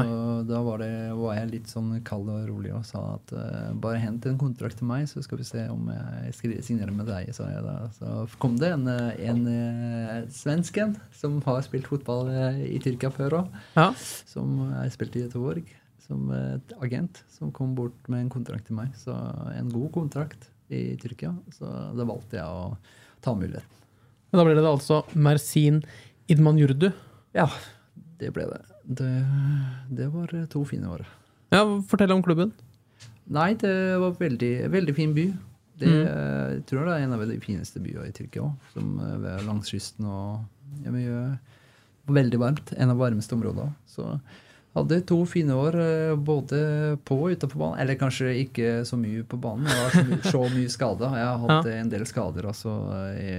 da var, det, var jeg litt sånn kald og rolig og sa at uh, bare hent en kontrakt til meg, så skal vi se om jeg skriver, signerer med deg. sa jeg da. Så kom det en, eh, en uh, svensken som har spilt fotball eh, i Tyrkia før òg Ja. som jeg spilte i Göteborg, som et agent, som kom bort med en kontrakt til meg. Så en god kontrakt i Tyrkia. Så da valgte jeg å ta muligheten. Da ble det altså Mersin Idmanjurdu. Ja, det ble det. Det, det var to fine år. Ja, fortell om klubben. Nei, det var veldig, veldig fin by. Det, Jeg tror det er en av de fineste byene i Tyrkia òg. Ved langs kysten og ja, mye, Veldig varmt. En av varmeste områdene. Så Hadde to fine år eh, både på og utenfor banen. Eller kanskje ikke så mye på banen. Jeg var så mye, så mye skada. Jeg har hatt en del skader altså, i,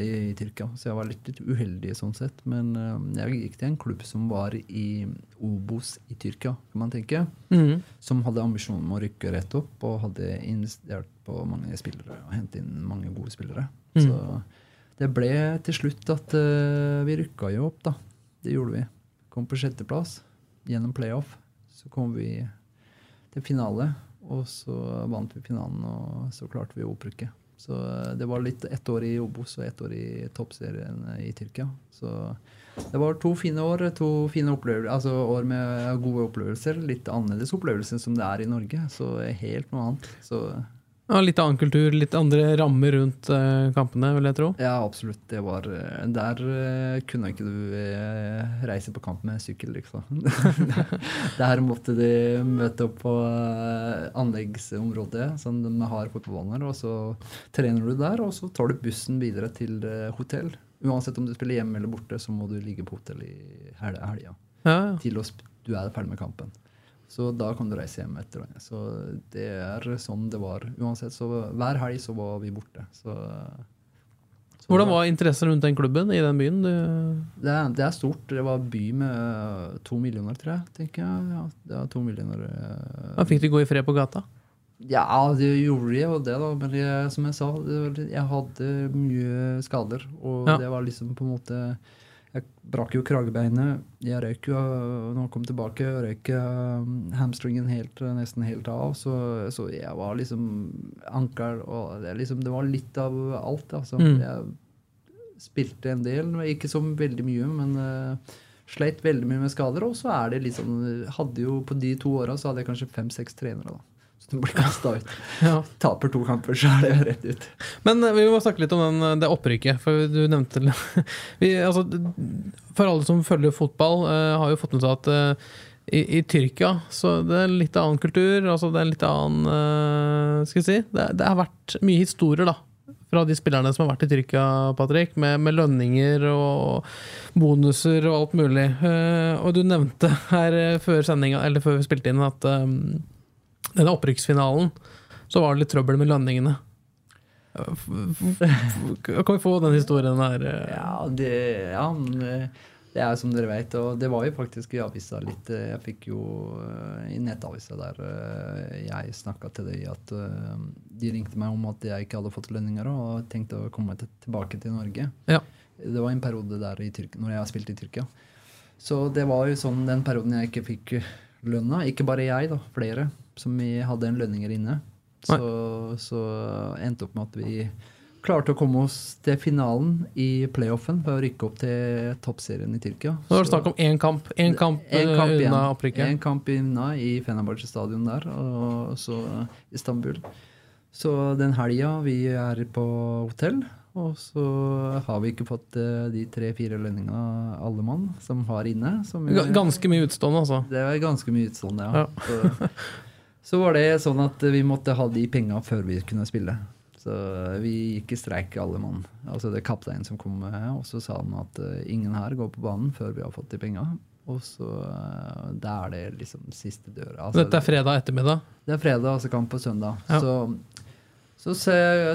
i, i Tyrkia, så jeg var litt, litt uheldig sånn sett. Men uh, jeg gikk til en klubb som var i Obos i Tyrkia, kan man tenke. Mm. Som hadde ambisjonen om å rykke rett opp, og hadde investert på mange spillere. Og hentet inn mange gode spillere. Mm. Så det ble til slutt at uh, vi rykka jo opp, da. Det gjorde vi. Kom på sjetteplass gjennom playoff. Så kom vi til finale, og så vant vi finalen, og så klarte vi opprykket. Så eh, det var litt ett år i Obos og ett år i toppserien i Tyrkia. Så det var to fine år, to fine opplevelser, altså år med gode opplevelser. Litt annerledes opplevelser som det er i Norge. Så helt noe annet. Så Ja, litt annen kultur, litt andre rammer rundt eh, kampene, vil jeg tro. ja, absolutt. Det var eh, Der eh, kunne ikke du reise på kamp med sykkel, liksom. der måtte de møte opp på anleggsområdet som de har fotballbaner, og så trener du der, og så tar du bussen videre til hotell. Uansett om du spiller hjemme eller borte, så må du ligge på hotell i hel- helga. Ja, ja. Til du er ferdig med kampen. Så da kan du reise hjem etter det. Så det er sånn det var. Uansett, så hver helg så var vi borte. Så, så Hvordan var interessen rundt den klubben i den byen? Det er, det er stort. Det var by med øh, to millioner, tror jeg. tenker jeg. Ja, det var to millioner. da fikk du gå i fred på gata? Ja, det gjorde jeg jo det, da. Men jeg, som jeg sa, jeg hadde mye skader. Og Ja. det var liksom på en måte Jeg brakk jo kragebeinet. Jeg røyk jo Når jeg kom tilbake, røyk jeg hamstringen helt, nesten helt av. Så, så jeg var liksom ankel og det, liksom, det var litt av alt. Altså. Mm. Jeg spilte en del, ikke så veldig mye, men uh, sleit veldig mye med skader. Og så er det liksom hadde jo På de to åra så hadde jeg kanskje fem-seks trenere. da Så du blir kasta ut. Ja. Taper to kamper, så er det rett ut. Men eh, vi må snakke litt om den, det opprykket. For du nevnte vi, altså, For alle som følger fotball, uh, har jo fått med seg at uh, i, i Tyrkia så det er litt annen kultur. Altså det er litt annen uh, Skal vi si det, det har vært mye historier, da. Fra de spillerne som har vært i Tyrkia, Patrick, med, med lønninger og bonuser og alt mulig. Uh, og du nevnte her eh, før sendinga, eller før vi spilte inn, at eh, denne opprykksfinalen så var det litt trøbbel med lønningene. Kan vi få den historien her? eh? Ja, det, ja, det- det er som dere vet, og det var jo faktisk i avisa litt eh, Jeg fikk jo eh, i nettavisa der eh, jeg snakka til dem at eh, de ringte meg om at jeg ikke hadde fått lønninger og tenkte å komme tilbake til Norge. Ja. Det var en periode der i Tyrkia, når jeg har spilt i Tyrkia. Så det var jo sånn den perioden jeg ikke fikk lønna. Ikke bare jeg, da, flere som vi hadde en lønninger inne. Så, så endte opp med at vi klarte å komme oss til finalen i playoffen for å rykke opp til toppserien i Tyrkia. Nå var det snakk om én kamp. Én kamp, En eh, kamp igjen. unna opprykket. Én kamp unna i Fenerbahçe stadion der, og så Istanbul. Så den helga vi er på hotell, og så har vi ikke fått eh, de tre-fire lønningene alle mann som har inne. Som vi- Ganske mye utstående, altså. det var ganske mye utstående, ja. Ja. Så, så var det sånn at vi måtte ha de penga før vi kunne spille. Så vi gikk i streik alle mann. Altså det er kapteinen som kom med, og så sa han at eh, ingen her går på banen før vi har fått de penga. Og så Da er det liksom siste døra. Altså, Dette er fredag ettermiddag. det er fredag, altså kamp på søndag. Ja. Så, så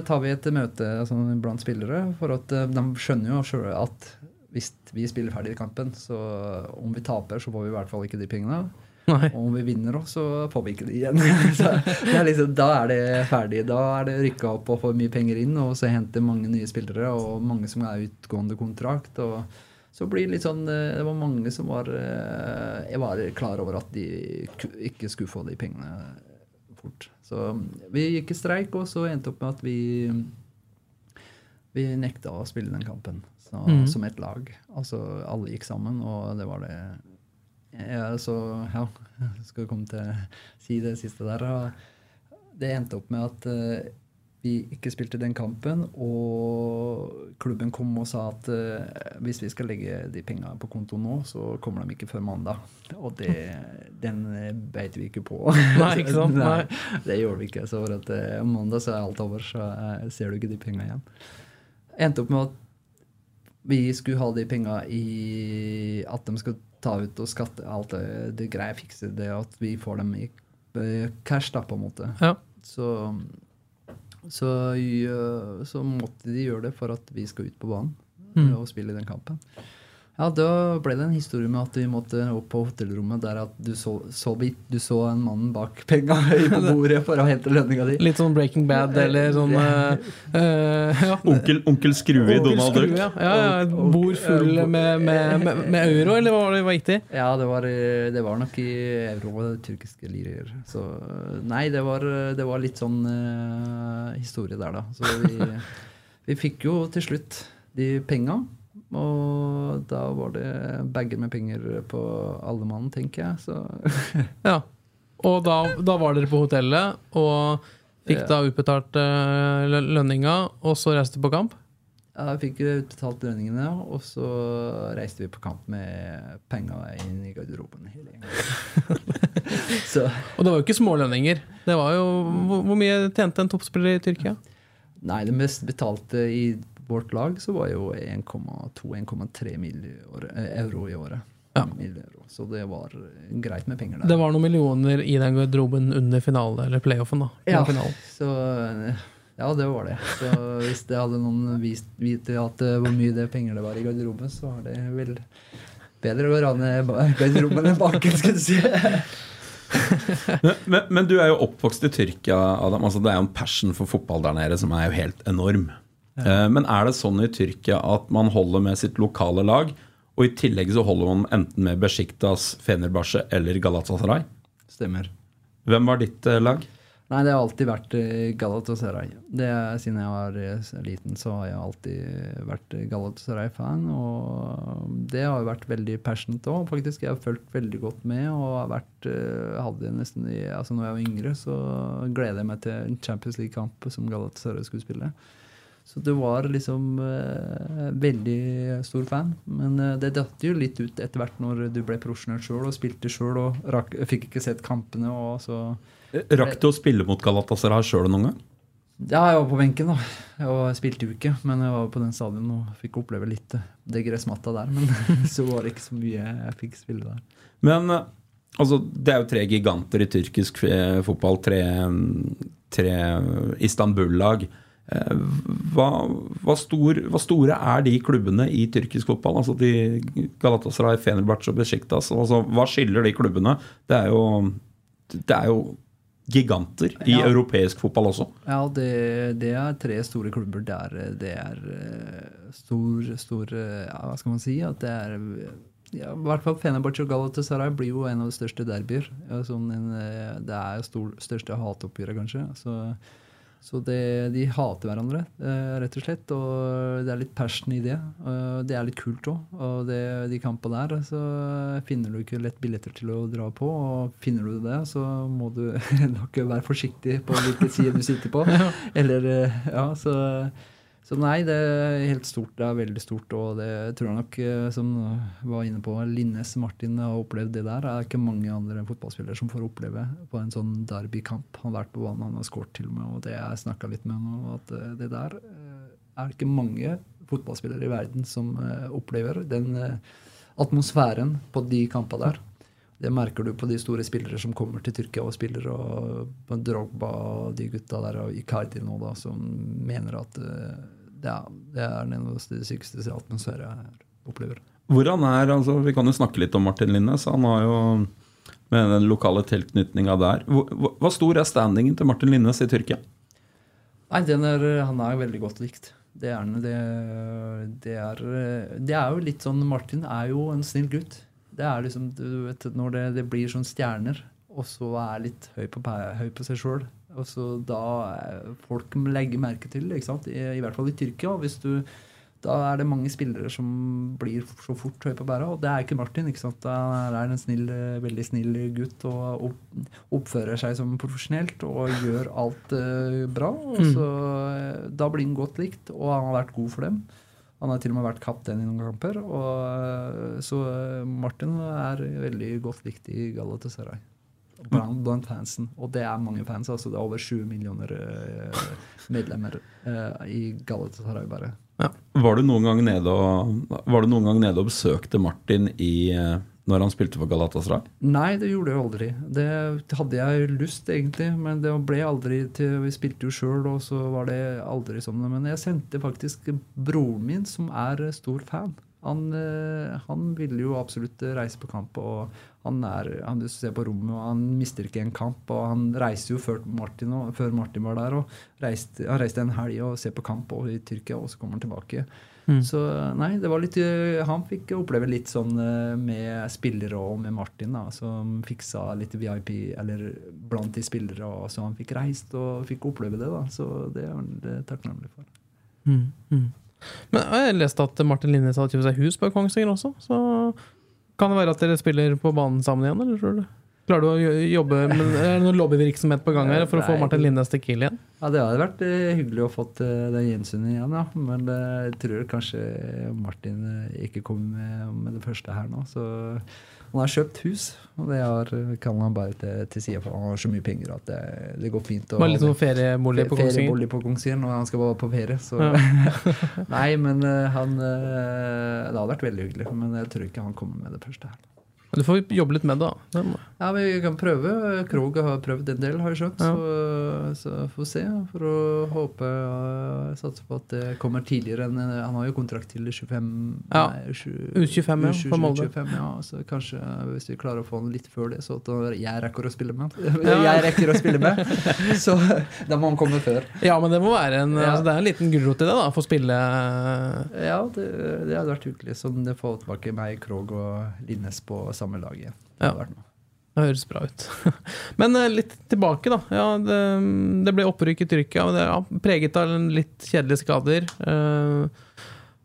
tar vi et møte altså, blant spillere, for at eh, de skjønner jo sjøl at hvis vi spiller ferdig i kampen, så om vi taper, så får vi i hvert fall ikke de pengene. Nei. Og om vi vinner òg, så får vi ikke det igjen. så det er liksom, da er det ferdig. Da er det rykka opp og får mye penger inn, og så henter mange nye spillere, og mange som er utgående kontrakt. og så blir det litt sånn, eh, det var mange som var eh, Jeg var klar over at de ikke skulle få de pengene fort. Så vi gikk i streik, og så endte opp med at vi vi nekta å spille den kampen så, mm. som et lag. Altså alle gikk sammen, og det var det ja, Så ja, skal vi komme til å si det siste der. Det endte opp med at eh, vi ikke spilte den kampen, og klubben kom og sa at uh, hvis vi skal legge de penga på konto nå, så kommer de ikke før mandag. Og det, den eh, beit vi ikke på. Nei, ikke sant? Nei, det gjorde vi ikke. Så for at uh, mandag så er alt over, så uh, ser du ikke de penga igjen. Endte opp med at vi skulle ha de penga i At de skulle ta ut og skatte alt det, det greier fikse det at vi får dem i cash, da, på en måte. Ja. Så, så, så måtte de gjøre det for at vi skal ut på banen Mm. og spille den kampen. Ja, Da ble det en historie med at vi måtte opp på hotellrommet der at du så, så du så en mann bak penga på bordet for å hente lønninga di. Litt sånn Breaking Bad eller sånn uh, eh, ja. Onkel, onkel Skrue i Donald Duck. ja. Ja, ja, bord full med, med, med, med euro, eller hva var det riktig? Ja, det var, eh, det var nok i euro og tyrkiske lirer. Så eh, nei, det var, det var litt sånn uh, historie der, da. Så vi, vi fikk jo til slutt de penga. Og da var det bager med penger på alle mann, tenker jeg. Så Ja. Og da, da var dere på hotellet og fikk Ja. da utbetalt eh, lønninga, og så reiste på kamp? ja, jeg fikk utbetalt lønningene, og så reiste vi på kamp med penga inn i garderoben hele så Og det var jo ikke smålønninger. Det var jo, hvor, hvor mye tjente en toppspiller i Tyrkia? Nei, det mest betalte i vårt lag så var jo 1,2-1,3 euro i året. Ja. Euro. Så det var eh, greit med penger der. Det var noen millioner i den garderoben under finale, eller playoffen. da ja, Finalen. så eh, ja, det var det. Så hvis det hadde noen vist vite at eh, hvor mye det penger det var i garderoben, så var det vel bedre å rane garderoben enn baken, skal du si. Men, men du er jo oppvokst i Tyrkia, Adam. Altså, det er jo en passion for fotball der nede som er jo helt enorm. Eh, Men er det sånn i Tyrkia at man holder med sitt lokale lag, og i tillegg så holder man enten med Besjiktas, Fenerbahçe eller Galatasaray? Stemmer. Hvem var ditt eh, lag? Nei, det har alltid vært eh, Galatasaray. Det siden jeg var liten, så har jeg alltid vært Galatasaray-fan. Og det har jo vært veldig passionate òg, faktisk. Jeg har fulgt veldig godt med. Og har vært, hadde nesten altså Når jeg var yngre, så gleder jeg meg til en Champions League-kamp som Galatasaray skulle spille. Så det var liksom eh, veldig stor fan. Men eh, det datt jo litt ut etter hvert når du ble profesjonell sjøl og spilte sjøl og rak, fikk ikke sett kampene. og så... Rakk du å spille mot Galatasaray sjøl noen gang? Ja, jeg var på benken, da. Jeg spilte jo ikke, men jeg var på den stadion og fikk oppleve litt eh, det gressmatta der. Men så var det ikke så mye jeg fikk spille der. Men eh, altså, det er jo tre giganter i tyrkisk eh, fotball. Tre, tre Istanbul-lag. Eh, Hva, hva, stor, hva store er de klubbene i tyrkisk fotball? Altså de Galatasaray, Fenerbahçe og Besiktas. Altså, hva skiller de klubbene? Det er jo, det er jo giganter i Ja. europeisk fotball også. Ja, det, det er tre store klubber der det er eh, stor, stor eh, ja, Hva skal man si? At det er ja, I hvert fall Fenerbahçe og Galatasaray blir jo en av de største derbyer. Sånn en, eh, det er stor, største hatoppgjøret, kanskje. Så, så det, de hater hverandre, eh, rett og slett. Og det er litt passion i det. Det er litt kult òg. Og det, de kampene der, så finner du ikke lett billetter til å dra på. Og finner du det, så må du nok være forsiktig på hvilken side du sitter på. Eller, eh, ja, så... Så nei, det er helt stort. Det er veldig stort. Og det tror jeg nok, eh, som var inne på, Linnes Martin har opplevd det der. Det er ikke mange andre fotballspillere som får oppleve på en sånn derbykamp. Han har vært på banen, han har skåret til og med, og det jeg snakka litt med ham om, at eh, det der eh, er ikke mange fotballspillere i verden som opplever den atmosfæren på de kampene der. Det merker du på de store spillere som kommer til Tyrkia og spiller, og Drogba og de gutta der, og Icardi nå, da, som mener at eh, det, er, en av de sykeste atmosfærene jeg opplever. Hvordan er, altså Vi kan jo snakke litt om Martin Linnes. Han har jo med den lokale tilknytninga der. Hvor- hva stor er standingen til Martin Linnes i Tyrkia? Nei, den er, han er veldig godt likt. Det er, det, det, er, det er jo litt sånn Martin er jo en snill gutt. Det er liksom, du vet, Når det, det blir sånn stjerner, og så er litt høy på, høy på seg sjøl og så da er folk legger merke til? I, i hvert fall i Tyrkia. Hvis du, da er det mange spillere som blir så fort høy på bæra, og det er ikke Martin. ikke sant? Han er en snill, eh, veldig snill gutt og oppfører seg som profesjonelt og gjør alt uh, bra. Og så, mm. da blir han godt likt, og han har vært god for dem. Han har til og med vært kaptein i noen kamper. Og, eh, så eh, Martin er veldig godt likt i Galatasaray. Blant, blant fansen. Og det er mange fans. altså Det er over 20 millioner uh, medlemmer uh, i Galatasaray bare. Var du noen gang nede og, var du noen gang nede og besøkte Martin i, eh, når han spilte for Galatasaray? Nei, det gjorde jeg aldri. Det hadde jeg lyst, egentlig, men det ble aldri til Vi spilte jo sjøl, og så var det aldri sånn. Men jeg sendte faktisk broren min, som er stor fan. Han, eh, han ville jo absolutt reise på kamp, og han er han du ser på rommet, og han mister ikke en kamp. Og han reiste jo før Martin, og, før Martin var der, og reiste, han reiste en helg og ser på kamp og i Tyrkia, og så kommer han tilbake. Mm. Så nei, det var litt eh, Han fikk oppleve litt sånn eh, med spillere og med Martin, da, som fiksa litt VIP, eller blant de spillere, og så han fikk reist og fikk oppleve det, da. Så det er han takknemlig for. Mm, mm. Men jeg har lest at Martin Linnes hadde kjøpt seg hus på Kongsvinger også. Så kan det være at dere spiller på banen sammen igjen, eller tror du? Klarer du å jobbe med Er det noe lobbyvirksomhet på gang her for å få Martin Linnes til Kiel igjen? Ja, Det hadde vært eh, hyggelig å eh, den gjensynet igjen, ja. Men eh, jeg tror kanskje Martin eh, ikke kommer med, med det første her nå. Så han har kjøpt hus, og det har, kan han bare til, til side for. Han har så mye penger at det, det går fint. ha litt sånn feriebolig på Kongsvinger? På Kongsvinger når han skal bare på ferie. Så. Nei, men eh, han eh, Det hadde vært veldig hyggelig, men jeg tror ikke han kommer med det første her. Du får jobbe litt med det, da. Ja, men vi kan prøve. Krog har prøvd en del, har jeg skjønt. Ja. Så, så får vi se. For å håpe og satse på at det kommer tidligere enn Han har jo kontrakt til 25 Ja. nei, U25, ja, U20, for Molde. ja, så kanskje hvis vi klarer å få han litt før det, så at jeg rekker å spille med. Jeg rekker å spille med. Så da må han komme før. Ja, men det må være en, altså, det er en liten gulrot i det, da. Få spille Ja, det, det hadde vært hyggelig. Sånn det får tilbake meg, Krog og Linnes på samme lag igjen. Det Ja. Det høres bra ut. Men eh, litt tilbake, da. Ja, det, det ble opprykk i Tyrkia. Det, ja, preget av litt kjedelige skader. Eh,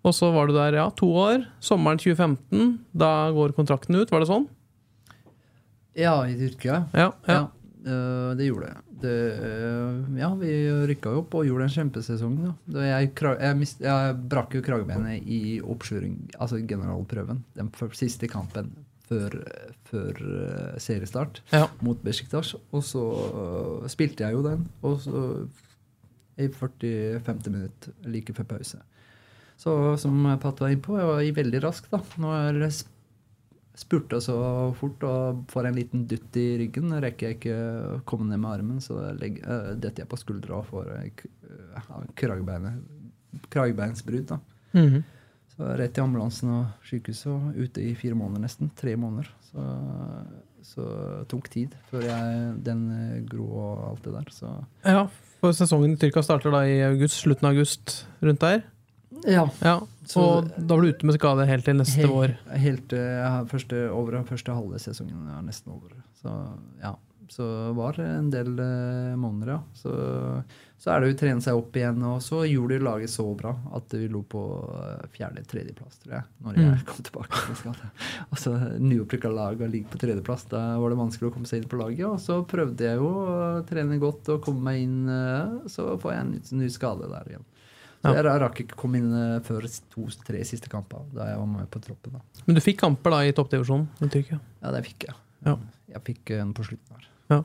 og så var du der ja, to år. Sommeren 2015. Da går kontrakten ut, var det sånn? Ja, i Tyrkia. Ja. ja. Ja, øh, det gjorde det. det ja, vi rykka jo opp og gjorde en kjempesesong. Da. Da jeg, jeg, mist, jeg brakk jo kragebenet i oppkjøring, altså generalprøven. Den siste kampen før, før øh, seriestart Ja. mot Besiktas. Og så uh, spilte jeg jo den, og så i 40-50 minutter like før pause. Så som Pat var innpå, jeg var i veldig rask, da. Nå er det sp- spurte så fort og får en liten dutt i ryggen. Rekker jeg ikke å komme ned med armen, så legger, øh, detter jeg på skuldra og får uh, kragebeinsbrudd. da. Mhm. Rett i ambulansen og sykehuset og ute i fire måneder nesten. Tre måneder. Så, så tok tid før jeg den øh, gro og alt det der. Så ja. For sesongen i Tyrkia starter da i august, slutten av august, rundt der. ja. Ja. Så- Og da var du ute med skade helt til neste Helt- vår. Helt ja, første, over første halve sesongen. er nesten over. Så ja. Så var det en del øh, måneder, ja. Så, så er det å trene seg opp igjen. Og så gjorde laget så bra at vi lå på øh, fjerde-tredjeplass, tror jeg, når jeg Mm. kom tilbake. fra skade. Altså, Nyopprykka lag og ligge på tredjeplass. Da var det vanskelig å komme seg inn på laget. Og så prøvde jeg jo å trene godt og komme meg inn. øh, Så får jeg en ny, skade der igjen. Så Ja. jeg rakk ikke komme inn øh, før to-tre siste kamper, da jeg var med på troppen. da. Men du fikk kamper da i toppdivisjonen. Ja, det fikk jeg. Ja. Jeg fikk en på slutten her.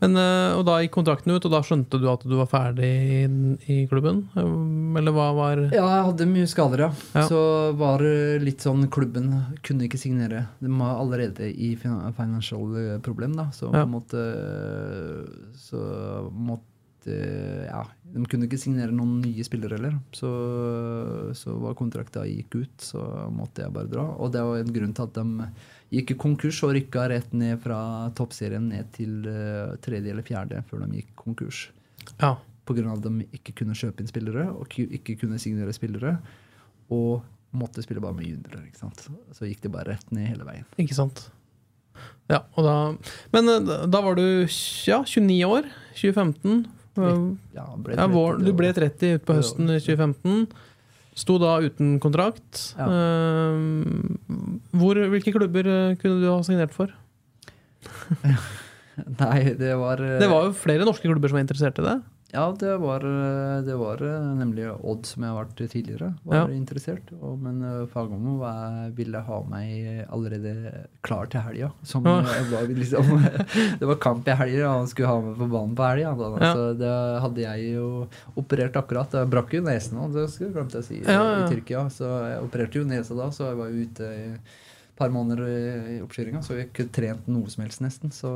Men, eh, og da gikk kontrakten ut, og da skjønte du at du var ferdig i, i klubben? Eh, Eller hva var Ja, jeg hadde mye skader, ja. Ja. Så var det litt sånn klubben kunne ikke signere. De var allerede i fin- financial eh, problem, da. Så Ja. måtte Så måtte Ja, de kunne ikke signere noen nye spillere heller. Så, så var kontrakta gikk ut, så måtte jeg bare dra. Og det var en grunn til at de gikk konkurs og rykka rett ned fra toppserien ned til eh, tredje eller fjerde før de gikk konkurs. Ja. Pga. at de ikke kunne kjøpe inn spillere og ikke kunne signere spillere. Og måtte spille bare med juniorer. ikke sant? Så gikk det bare rett ned hele veien. Ikke sant? Ja, og da Men eh, da- var du ja, 29 år. 2015. Eh, Ja, ble Ja, vår, du ble 30 utpå høsten 2015. Sto da uten kontrakt. Ja. Eh, hvor, hvilke klubber eh, kunne du ha signert for? Nei, det var eh, Det var jo flere norske klubber som var interessert i det. Ja, det var, eh, det var eh, nemlig Odd, som jeg har vært tidligere, var Ja. interessert. Og, men uh, Fagermo ville ha meg allerede klar til helga. Ja. eh, liksom Det var kamp i helga, og han skulle ha meg på banen på helga. Ja. Så det hadde jeg jo operert akkurat. Jeg brakk jo nesen det skulle jeg glemt å si, i Tyrkia. Så jeg opererte jo nesa da, så jeg var ute i par måneder i oppkjøringa, så jeg ikke trent noe som helst, nesten. Så,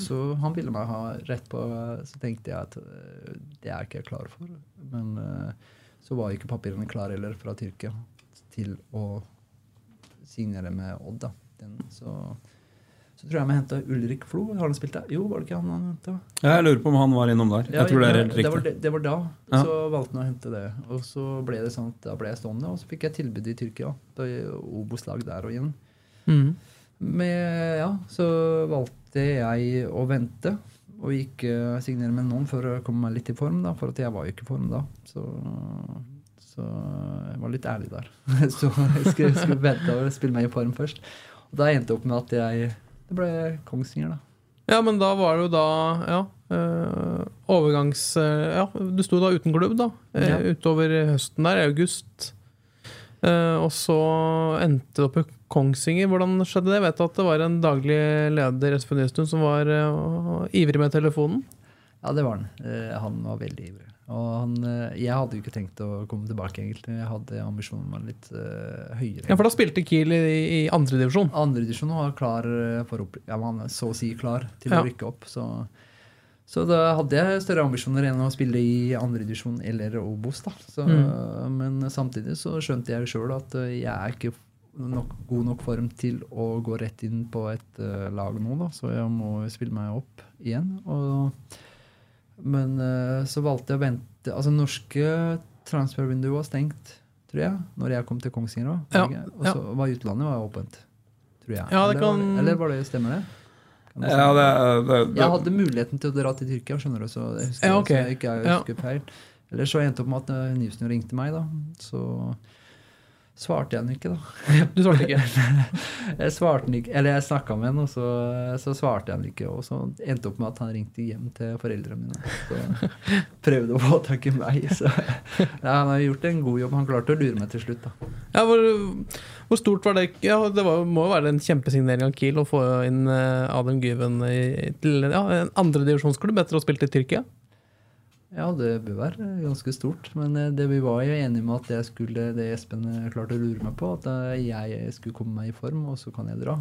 så han ville meg ha rett på Så tenkte jeg at eh, det er ikke jeg klar for. Men eh, så var ikke papirene klare heller fra Tyrkia til å signere med Odd. da. Den, så, så tror jeg vi henta Ulrik Flo. Har han spilt der? Jo, var det ikke han han henta? Jeg lurer på om han var innom der. Jeg tror det er helt det var, riktig. det, det var da. Ja. Så valgte han å hente det. Og så ble det sånn at da ble jeg stående, og så fikk jeg tilbud i Tyrkia. Da Obos-lag der og igjen. Mhm. Med, ja, så valgte jeg å vente og ikke signere med noen for å komme meg litt i form, da, for at jeg var jo ikke i form da. Så, så jeg var litt ærlig der. så jeg skulle, skulle vente og spille meg i form først. Og da endte det opp med at jeg Det ble Kongsvinger, da. Ja, men da var det jo da Ja. Øh, overgangs... Øh, ja, du sto da uten klubb, da. eh, Ja. Utover høsten der, i august. Eh, og så endte det opp i Kongsvinger. Hvordan skjedde det? Jeg vet at det var en daglig leder Espen Nystuen som var uh, ivrig med telefonen. Ja, det var han. Uh, han var veldig ivrig. Og han, jeg hadde jo ikke tenkt å komme tilbake, egentlig. Jeg hadde ambisjonen om litt høyere. Ja, For da spilte Kiel i, i andredivisjon. Andredivisjon var klar for opp... Ja, man så å si klar til Ja. å rykke opp. Så, så da hadde jeg større ambisjoner enn å spille i andredivisjon eller Obos. da. Så, Mm. Men samtidig så skjønte jeg sjøl at eh, jeg er ikke nok, god nok form til å gå rett inn på et uh, lag nå, da. Så jeg må spille meg opp igjen. Og, men uh, så valgte jeg å vente Altså, norske transfervinduet var stengt, tror jeg, når jeg kom til Kongsvinger. Ja, Og så var utlandet var åpent, tror jeg. Ja, eller, var kan- eller var det, stemmer det? Ja, det, det, det, Jeg hadde muligheten til å dra til Tyrkia, skjønner du, så jeg husker, Ja, okay. så jeg ikke jeg husker feil. Eller så endte det opp med at Nilsen ringte meg, da. Så svarte jeg han ikke, da. Du svarte ikke. Jeg svarte ikke, eller jeg snakka med han, og så, så svarte jeg han ikke. Og så endte opp med at han ringte hjem til foreldrene mine. Så prøvde å få tak i meg. Så ja, han har gjort en god jobb. Han klarte å lure meg til slutt, da. Ja, hvor, hvor stort var det? Ja, Det var, må jo være en kjempesignering av Kiel å få inn eh, Adam Gyven til ja, en andredivisjonsklubb etter å ha spilt i Tyrkia. Ja, det bør være ganske stort. Men eh, det vi var jo enige med at jeg skulle, det Espen eh, klarte å lure meg på, at eh, jeg skulle komme meg i form, og så kan jeg dra.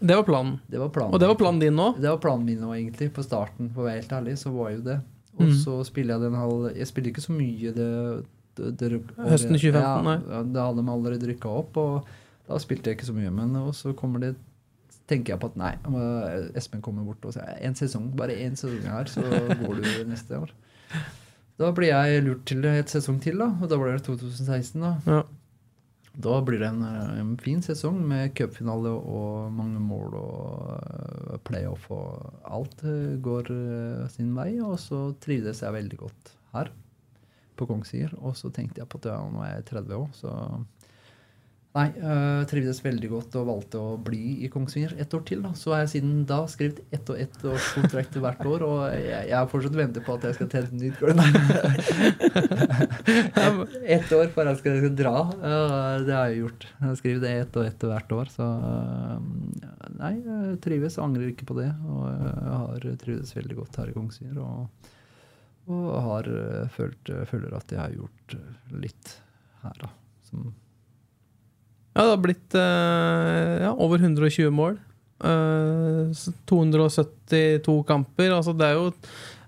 Det var planen. Det var planen. Og det var planen din nå? Det var planen min nå, egentlig. På starten, for å være helt ærlig, så var jo det. Og Mm. så spiller jeg den halv Jeg spiller ikke så mye det, det, det Høsten 2015, ja, nei. Da hadde de allerede rykka opp, og da spilte jeg ikke så mye. Men og så kommer det tenker jeg på at nei, Espen kommer bort og sier en sesong, bare én sesong her, så går du neste år. Da blir jeg lurt til et sesong til, da, og da blir det 2016. da. Ja. Da blir det en, eh, en fin sesong med cupfinale og mange mål og eh, playoff og alt eh, går sin vei. Og så trivdes jeg veldig godt her på Kongsvinger. Og så tenkte jeg på at ja, nå er jeg 30 år, så Nei, jeg trivdes veldig godt og valgte å bli i Kongsvinger ett år til. da. Så har jeg siden da skrevet ett og ett års kontrakt hvert år, og jeg, jeg har fortsatt ventet på at jeg skal tjene et nytt gulv. Ett år før jeg skal dra. det har jeg gjort. Jeg har skrevet det ett og ett hvert år, så øh, Nei, jeg trives. Angrer ikke på det. Og jeg har trivdes veldig godt her i Kongsvinger. Og, og har følt, føler at jeg har gjort litt her, da. Som Ja, det har blitt eh, ja, over 120 mål. Eh, 272 kamper. Altså, det er jo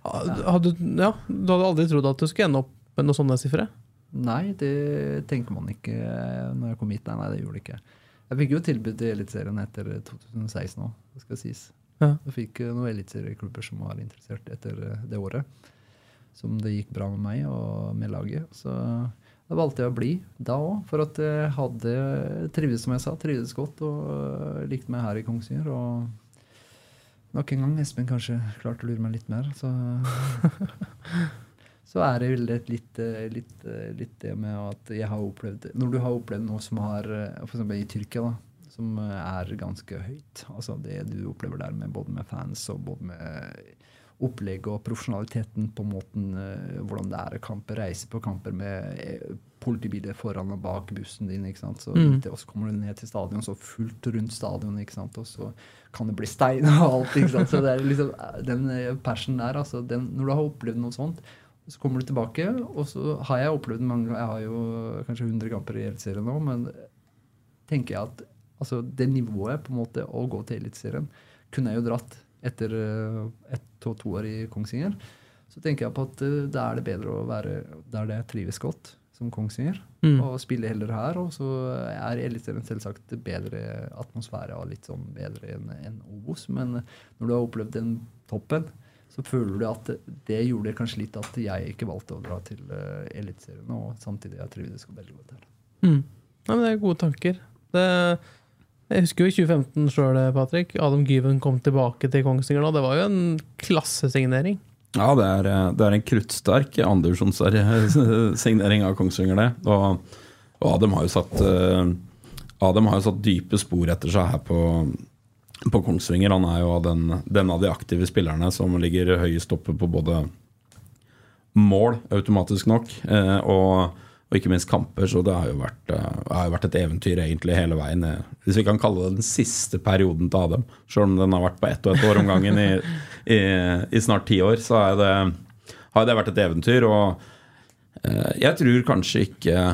hadde, ja, Du hadde aldri trodd at du skulle ende opp med noen sånne sifre? Nei, det tenker man ikke når jeg kom hit. Nei, nei, det gjorde det ikke. Jeg fikk jo tilbud i Eliteserien etter 2016 òg, det skal sies. Ja. Jeg fikk eh, noen eliteserieklubber som var interessert etter eh, det året. Som det gikk bra med meg og med laget. Så da valgte jeg å bli da òg, for at jeg hadde trivdes, som jeg sa, trivdes godt og eh, likte meg her i Kongsvinger. Og nok en gang, Espen kanskje klarte å lure meg litt mer, så så er det vel litt, eh, litt, eh, litt det med at jeg har opplevd Når du har opplevd noe som har F.eks. i Tyrkia, da, som er ganske høyt. Altså det du opplever der med både med fans og både med opplegg og profesjonaliteten på måten eh, hvordan det er å kampe, reise på kamper med eh, politibiler foran og bak bussen din. ikke sant? Så, Mm. til- Og så kommer du ned til stadion, så fullt rundt stadion, ikke sant? og så kan det bli stein og alt. ikke sant? Så det er liksom eh, den passionen der, altså den, Når du har opplevd noe sånt, så kommer du tilbake, og så har jeg opplevd mange Jeg har jo kanskje 100 kamper i Eliteserien nå, men tenker jeg at Altså det nivået på en måte å gå til Eliteserien kunne jeg jo dratt etter eh, og to år i Kongsvinger. Så tenker jeg på at eh, da er det bedre å være der det trives godt, som Kongsvinger. Mm. Og spille heller her. Og så er Eliteserien selvsagt bedre atmosfære og litt sånn bedre enn en Obos. Men når du har opplevd den toppen, så føler du at det gjorde kanskje litt at jeg ikke valgte å dra til uh, Eliteserien. Og samtidig jeg trivdes veldig godt her. Mm. Nei, men det er gode tanker. Det, jeg husker jo i 2015 sjøl, Patrick. Adam Gyven kom tilbake til Kongsvinger nå. Det var jo en klassesignering. Ja, det er, eh, det er en kruttsterk andredivisjonssignering av Kongsvinger, det. Og, og Adam, har jo satt uh, Adem har jo satt dype spor etter seg her på, på Kongsvinger. Han er jo den, den, av de aktive spillerne som ligger høyest oppe på både mål, automatisk nok, uh, og og ikke minst kamper. Så det har jo vært, uh, har jo vært et eventyr egentlig hele veien. Hvis vi kan kalle det den siste perioden til Adem. Selv om den har vært på ett og ett år om gangen i, i, i snart ti år, så det, har det vært et eventyr. Og uh, jeg tror kanskje ikke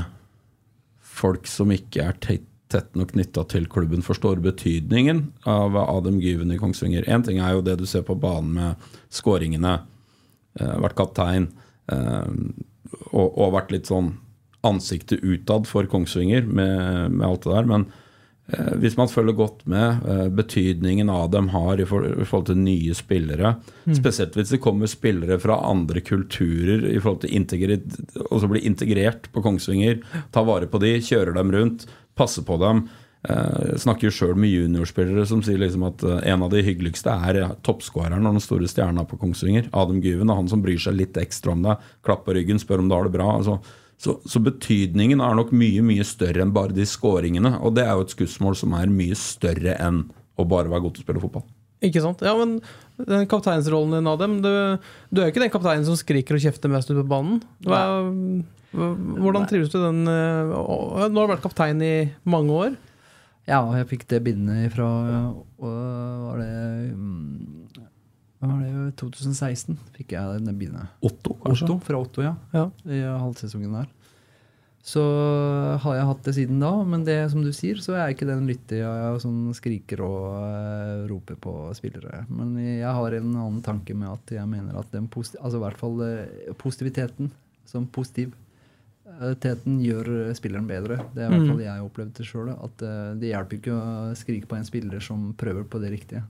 folk som ikke er tett, tett nok knytta til klubben, forstår betydningen av Adem Gyven i Kongsvinger. Én ting er jo det du ser på banen med skåringene, vært kaptein. Og, og vært litt sånn ansiktet utad for Kongsvinger med, med, alt det der. Men eh, hvis man følger godt med eh, betydningen av dem har i, for, i forhold til nye spillere, mm. spesielt hvis det kommer spillere fra andre kulturer i forhold til og så blir integrert på Kongsvinger, ta vare på de, kjører dem rundt, passer på dem. Jeg snakker jo sjøl med juniorspillere som sier liksom at eh, en av de hyggeligste er toppskåreren og den store stjerna på Kongsvinger. Adam Gyven er han som bryr seg litt ekstra om deg. Klapp på ryggen, spør om du har det bra. altså så, så, betydningen er nok mye mye større enn bare de skåringene. Og det er jo et skussmål som er mye større enn å bare være god til å spille fotball. Ikke sant? Ja, men den kapteinsrollen din, Adem du, du er jo ikke den kapteinen som skriker og kjefter mest ute på banen. Hva, hvordan trives du den eh, Nå har du vært kaptein i mange år. Ja, jeg fikk det bindet fra Var det var det, 2016 fikk jeg denne bilen. Otto, kanskje? Otto, fra Otto, ja. ja. I halvsesongen der. Så har jeg hatt det siden da, men det som du sier, så er jeg ikke den lyttige som skriker og uh, roper på spillere. Men jeg har en annen tanke med at jeg mener at den altså i hvert fall uh, positiviteten som positiv Teten gjør spilleren bedre. Det er i hvert mm. fall jeg har opplevd det sjøl. At uh, det hjelper ikke å skrike på en spiller som prøver på det riktige.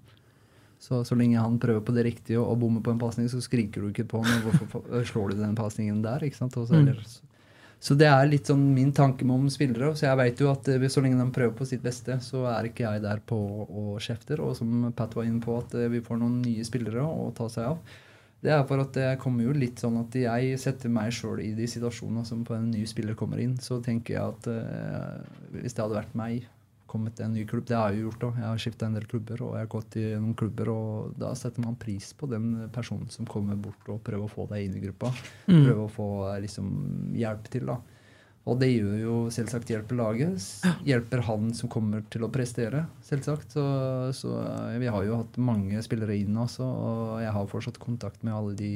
Så, så lenge han prøver på det riktige og, og bommer på en pasning, så skriker du ikke på ham. Hvorfor slår du den pasningen der? ikke sant? Så, mm. så, det er litt sånn min tanke med om spillere. Så jeg vet jo at eh, så lenge de prøver på sitt beste, så er ikke jeg der på og kjefter. Og som Pat var inne på, at eh, vi får noen nye spillere å ta seg av. Det er for at det kommer jo litt sånn at jeg setter meg sjøl i de situasjonene som på en ny spiller kommer inn. Så tenker jeg at uh, hvis det hadde vært meg, kommet til en ny klubb. Det har jeg jo gjort òg. Jeg har skifta en del klubber, og jeg har gått i noen klubber. Og da setter man pris på den personen som kommer bort og prøver å få deg inn i gruppa. Mm. Prøver å få liksom, hjelp til. da. Og det gjør jo selvsagt hjelper laget. Hjelper han som kommer til å prestere, selvsagt. Så, så, eh, vi har jo hatt mange spillere inn også, og jeg har fortsatt kontakt med alle de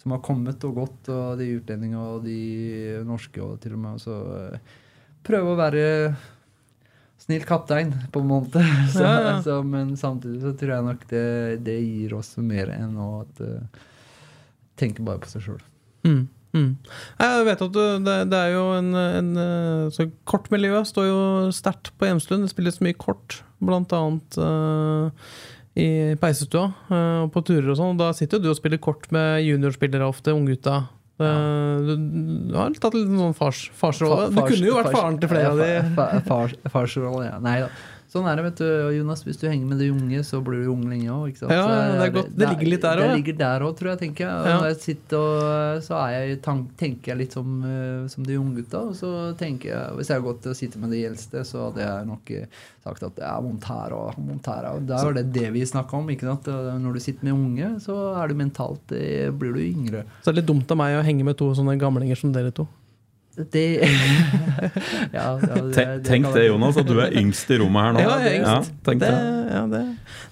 som har kommet og gått, og de utlendinger og de norske og til og med. Så eh, prøve å være snill kaptein, på en måte. Så, ja, ja. Så, men samtidig så tror jeg nok det, det gir oss mer enn å uh, tenke bare på seg sjøl. Mm, mm. Jeg vet at du, det, det, er jo en, en så Kortmiljøet står jo sterkt på Hjemslund. Det spilles mye kort, blant annet uh, i peisestua uh, og på turer og sånn. Da sitter jo du og spiller kort med juniorspillere ofte, unggutta. Ja. Du, du, har tatt litt sånn fars, farsrolle. Du kunne jo vært faren til flere av de. Fars, farsrolle, ja. Nei da. Sånn er det, vet du, Jonas. Hvis du henger med de unge, så blir du ung lenge òg. Ja, det, det, det, ligger litt der òg. Det ligger der òg, tror jeg. tenker jeg. Ja. Når jeg sitter og, så jeg, tenker jeg litt som, eh, som de unge gutta. Og så tenker jeg, Hvis jeg har gått og sittet med de eldste, så hadde jeg nok eh, sagt at det er vondt her og vondt her. Og da er det det vi snakker om. ikke sant? Når du sitter med unge, så er du mentalt eh, blir du yngre. Så det er litt dumt av meg å henge med to sånne gamlinger som dere to. Det ja, ja, det, Tenk det, Jonas, at du er yngst i rommet her nå. Ja, jeg er yngst. Ja, det, ja, det,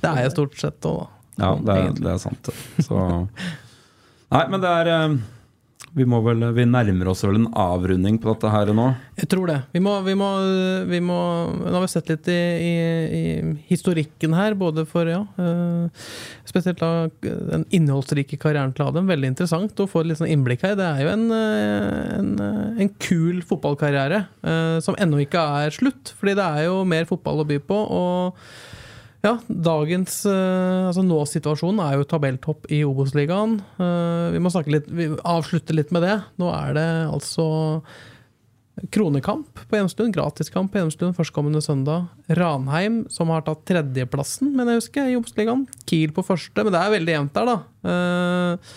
det, er jeg stort sett òg, Ja, det er, det er sant. Så Nei, men det er eh, Vi, vel, vi nærmer oss vel en avrunding på dette her nå? Jeg tror det. Vi må, vi må, vi må Nå har vi sett litt i, i, i historikken her, både for ja, uh, Spesielt da den innholdsrike karrieren til Adem. Veldig interessant å få litt sånn innblikk her. Det er jo en, en, en kul fotballkarriere som ennå ikke er slutt. Fordi det er jo mer fotball å by på. og ja, dagens uh, altså nå-situasjonen er jo tabelltopp i Obos-ligaen. Uh, vi må litt, vi avslutte litt med det. Nå er det altså kronekamp på Hjemstuen. Gratiskamp på Hjemstuen førstkommende søndag. Ranheim, som har tatt tredjeplassen, men jeg husker, i Obos-ligaen. Kiel på første, men det er veldig jevnt der, da. Uh,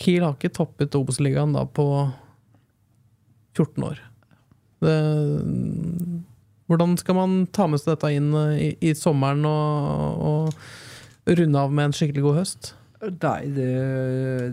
Kiel har ikke toppet Obos-ligaen da på 14 år. Det hvordan skal man ta med seg dette inn eh, i, i sommeren og, og, runde av med en skikkelig god høst? Nei, det,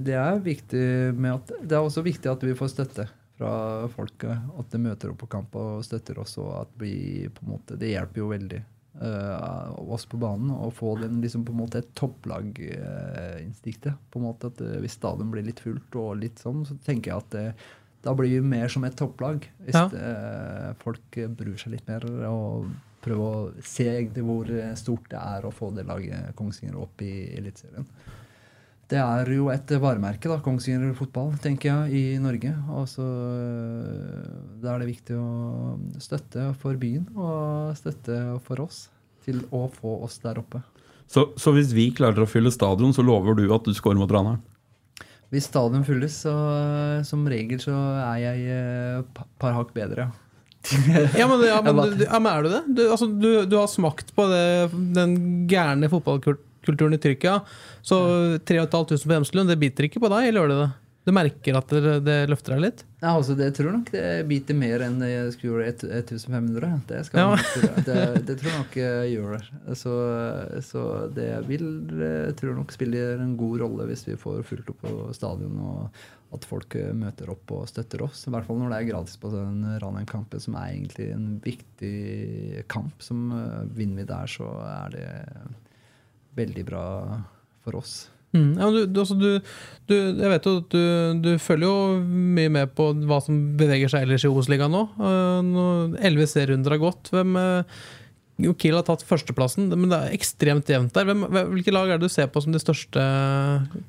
det, er viktig med at Det er også viktig at vi får støtte fra folket. At de møter opp på kamp og støtter oss. og at vi på en måte, Det hjelper jo veldig uh, oss på banen å få den liksom på en måte et topplaginstinktet. Uh, på en måte at uh, Hvis stadion blir litt fullt og litt sånn, så tenker jeg at uh, da blir vi mer som et topplag. Hvis ja. det, eh, folk bryr seg litt mer og prøver å se egentlig hvor stort det er å få det laget Kongsvinger opp i Eliteserien. Det er jo et varemerke, da, Kongsvinger fotball, tenker jeg, i Norge. Og så eh, Da er det viktig å støtte for byen og støtte for oss til å få oss der oppe. Så, så hvis vi klarer å fylle stadion, så lover du at du scorer mot Ranheim? Hvis stadion fylles, så som regel så er jeg et uh, par hakk bedre, ja. men, ja, men, du, ja, men er du det? Du, altså, du, du har smakt på det, den gærne fotballkulturen i Tyrkia. Så 3500 på Hemselund, det biter ikke på deg, eller gjør det det? Du merker at det, det, løfter deg litt? Ja, altså Det tror nok det biter mer enn jeg skulle gjøre 1500. Det, ja. det, det, tror jeg nok jeg gjør. Så, så det vil tror nok spiller en god rolle hvis vi får fulgt opp på stadion, og at folk møter opp og støtter oss. I hvert fall når det er gratis på den Ranheim-kampen, som er egentlig en viktig kamp. Som Vinner vi der, så er det veldig bra for oss. Mm, ja, du, altså, du, du, jeg vet jo at du, følger jo mye med på hva som beveger seg ellers i Obos-ligaen nå. Elleve uh, serierunder har gått. Hvem, uh, Kiel har tatt førsteplassen, men det er ekstremt jevnt der. Hvem, hvilke lag er det du ser på som de største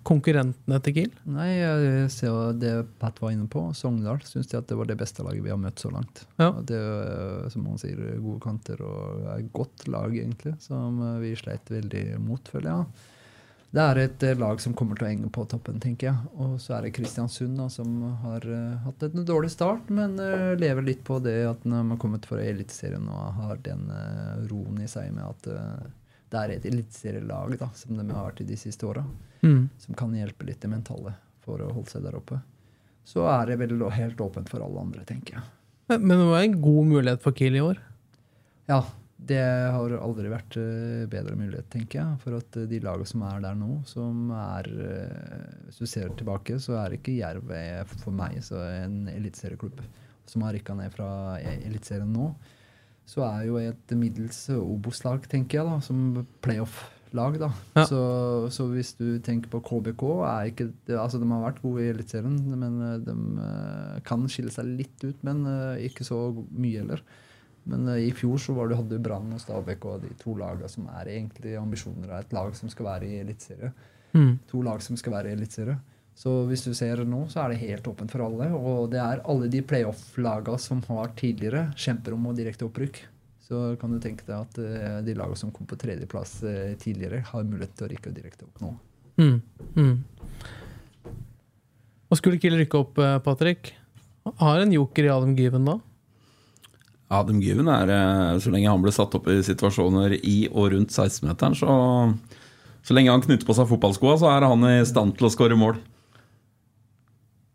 konkurrentene til Kiel? Nei, Jeg ser jo det Pat var inne på. Sogndal syns jeg at det var det beste laget vi har møtt så langt. Ja. Det er som han sier, gode kanter og et godt lag, egentlig, som vi sleit veldig mot, føler jeg. Det er et uh, lag som kommer til å henge på toppen, tenker jeg. Og så er det Kristiansund, da, som har uh, hatt en dårlig start, men uh, lever litt på det at når man har kommet for Eliteserien og har den roen i seg med at det er et eliteserielag som de har vært i de siste åra, mm. som kan hjelpe litt det mentale for å holde seg der oppe. Så er det vel helt åpent for alle andre, tenker jeg. Men, men det var en god mulighet for Kiel i år? Ja, det har aldri vært uh, bedre mulighet, tenker jeg. For at uh, de lagene som er der nå, som er uh, Hvis du ser tilbake, så er ikke Jerv for meg så en eliteserieklubb som har rykka ned fra e, Eliteserien nå. Så er jo et middels Obos-lag, tenker jeg, da, som playoff-lag. da. Ja. Så, så, hvis du tenker på KBK er ikke, altså De har vært gode i Eliteserien, men de kan skille seg litt ut. Men ikke så mye heller. Men uh, i fjor så var det, hadde du Brann og Stabæk og de to lagene som er egentlig ambisjoner av et lag som skal være i Eliteserien. Mm. To lag som skal være i Eliteserien. Så hvis du ser nå, så er det helt åpent for alle. Og det er alle de playoff-lagene som har tidligere kjemper om å direkte opprykk. Så kan du tenke deg at uh, de lagene som kom på tredjeplass uh, tidligere, har mulighet til å rykke direkte opp nå. Mm. Mm. Og skulle Kiel rykke opp, Patrick? Har en joker i Adam Given da? Adam Given er, eh, så lenge han blir satt opp i situasjoner i og rundt 16-meteren, så, så lenge han knytter på seg fotballskoa, så er han i stand til å skåre mål.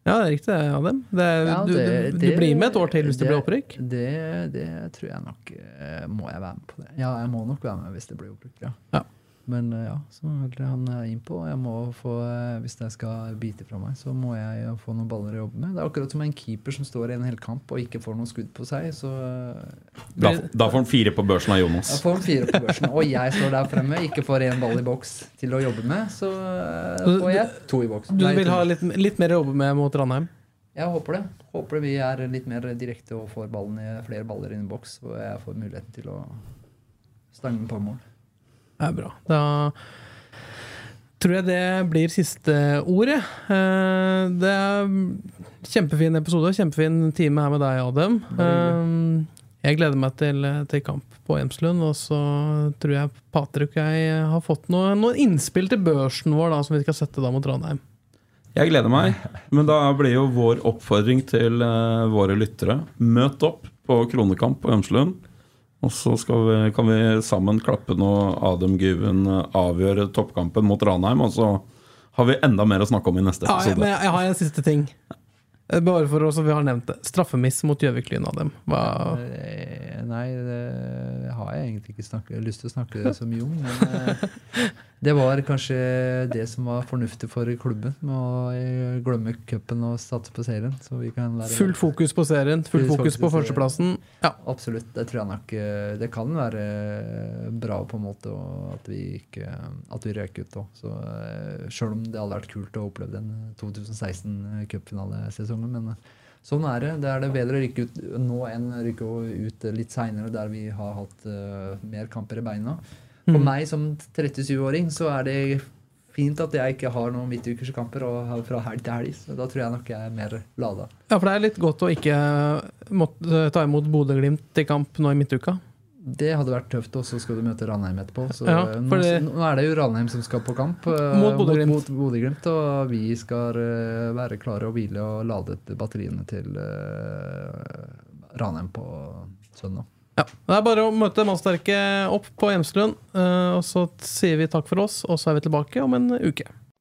Ja, det er riktig, Adam. Det, ja, det, du, du, du, blir med et år til hvis det, det blir opprykk? Det, tror jeg nok eh, Må jeg være med på det? Ja, jeg må nok være med hvis det blir opprykk, ja. ja. Men eh, ja, så er han er innpå. Jeg må få, eh, hvis jeg skal bite fra meg, så må jeg få noen baller å jobbe med. Det er akkurat som en keeper som står i en hel kamp og ikke får noen skudd på seg. Så eh, Da, da får han fire på børsen av Jonas. Da får han fire på børsen. Og jeg står der fremme, ikke får én ball i boks til å jobbe med, så eh, får jeg to i boks. Du vil ha litt, litt mer å jobbe med mot Ranheim? Jeg håper det. Håper vi er litt mer direkte og får ballen i flere baller inn i boks, og jeg får muligheten til å stange på mål. Er bra. Da tror jeg det blir siste ordet. Eh, Det er kjempefin episode, kjempefin time her med deg, Adem. Eh, Jeg gleder meg til, til kamp på Emslund, og så tror jeg Patrick og jeg har fått noe, noen innspill til børsen vår da, som vi skal sette da mot Ranheim. Jeg gleder meg, men da blir jo vår oppfordring til eh, våre lyttere Møt opp på Kronekamp på Ømslund. Og så skal vi, kan vi sammen klappe når Adem Guven eh, avgjør toppkampen mot Ranheim. Og så har vi enda mer å snakke om i neste Ja, jeg, men episode. jeg, jeg har en siste ting. Eh, Bare for oss, vi har nevnt det. Straffemiss mot Gjøvik-Lyn, Adem. Hva Eh, Nei, det har jeg egentlig ikke snakket, lyst til å snakke så mye om. Men eh, det var kanskje det som var fornuftig for klubben, med å eh, glemme cupen og satse på serien. Så vi kan lære Fullt fokus på serien, fullt fokus på førsteplassen. Ja. Absolutt. Det tror jeg nok eh, Det kan være bra på en måte at vi ikke At vi røk ut òg. Sjøl om det hadde vært kult å oppleve den 2016-cupfinalesesongen. Men sånn er det. Det er det bedre å rykke ut nå enn å rykke ut litt seinere, der vi har hatt uh, mer kamper i beina. For Mm. meg som 37-åring så er det fint at jeg ikke har noen midtukerskamper og fra helg til helg. Så da tror jeg nok jeg er mer lada. ja, for det er litt godt å ikke måtte ta imot Bodø-Glimt i kamp nå i midtuka. Det hadde vært tøft, og så skal du møte Ranheim etterpå. Så Ja, eh, nå, det- nå er det jo Ranheim som skal på kamp eh, Mot Bodø-Glimt. og vi skal eh, være klare og hvile og lade batteriene til Ranheim på søndag. Ja. Det er bare å møte mannsterke opp på Hjemslund, og så sier vi takk for oss, og så er vi tilbake om en uke.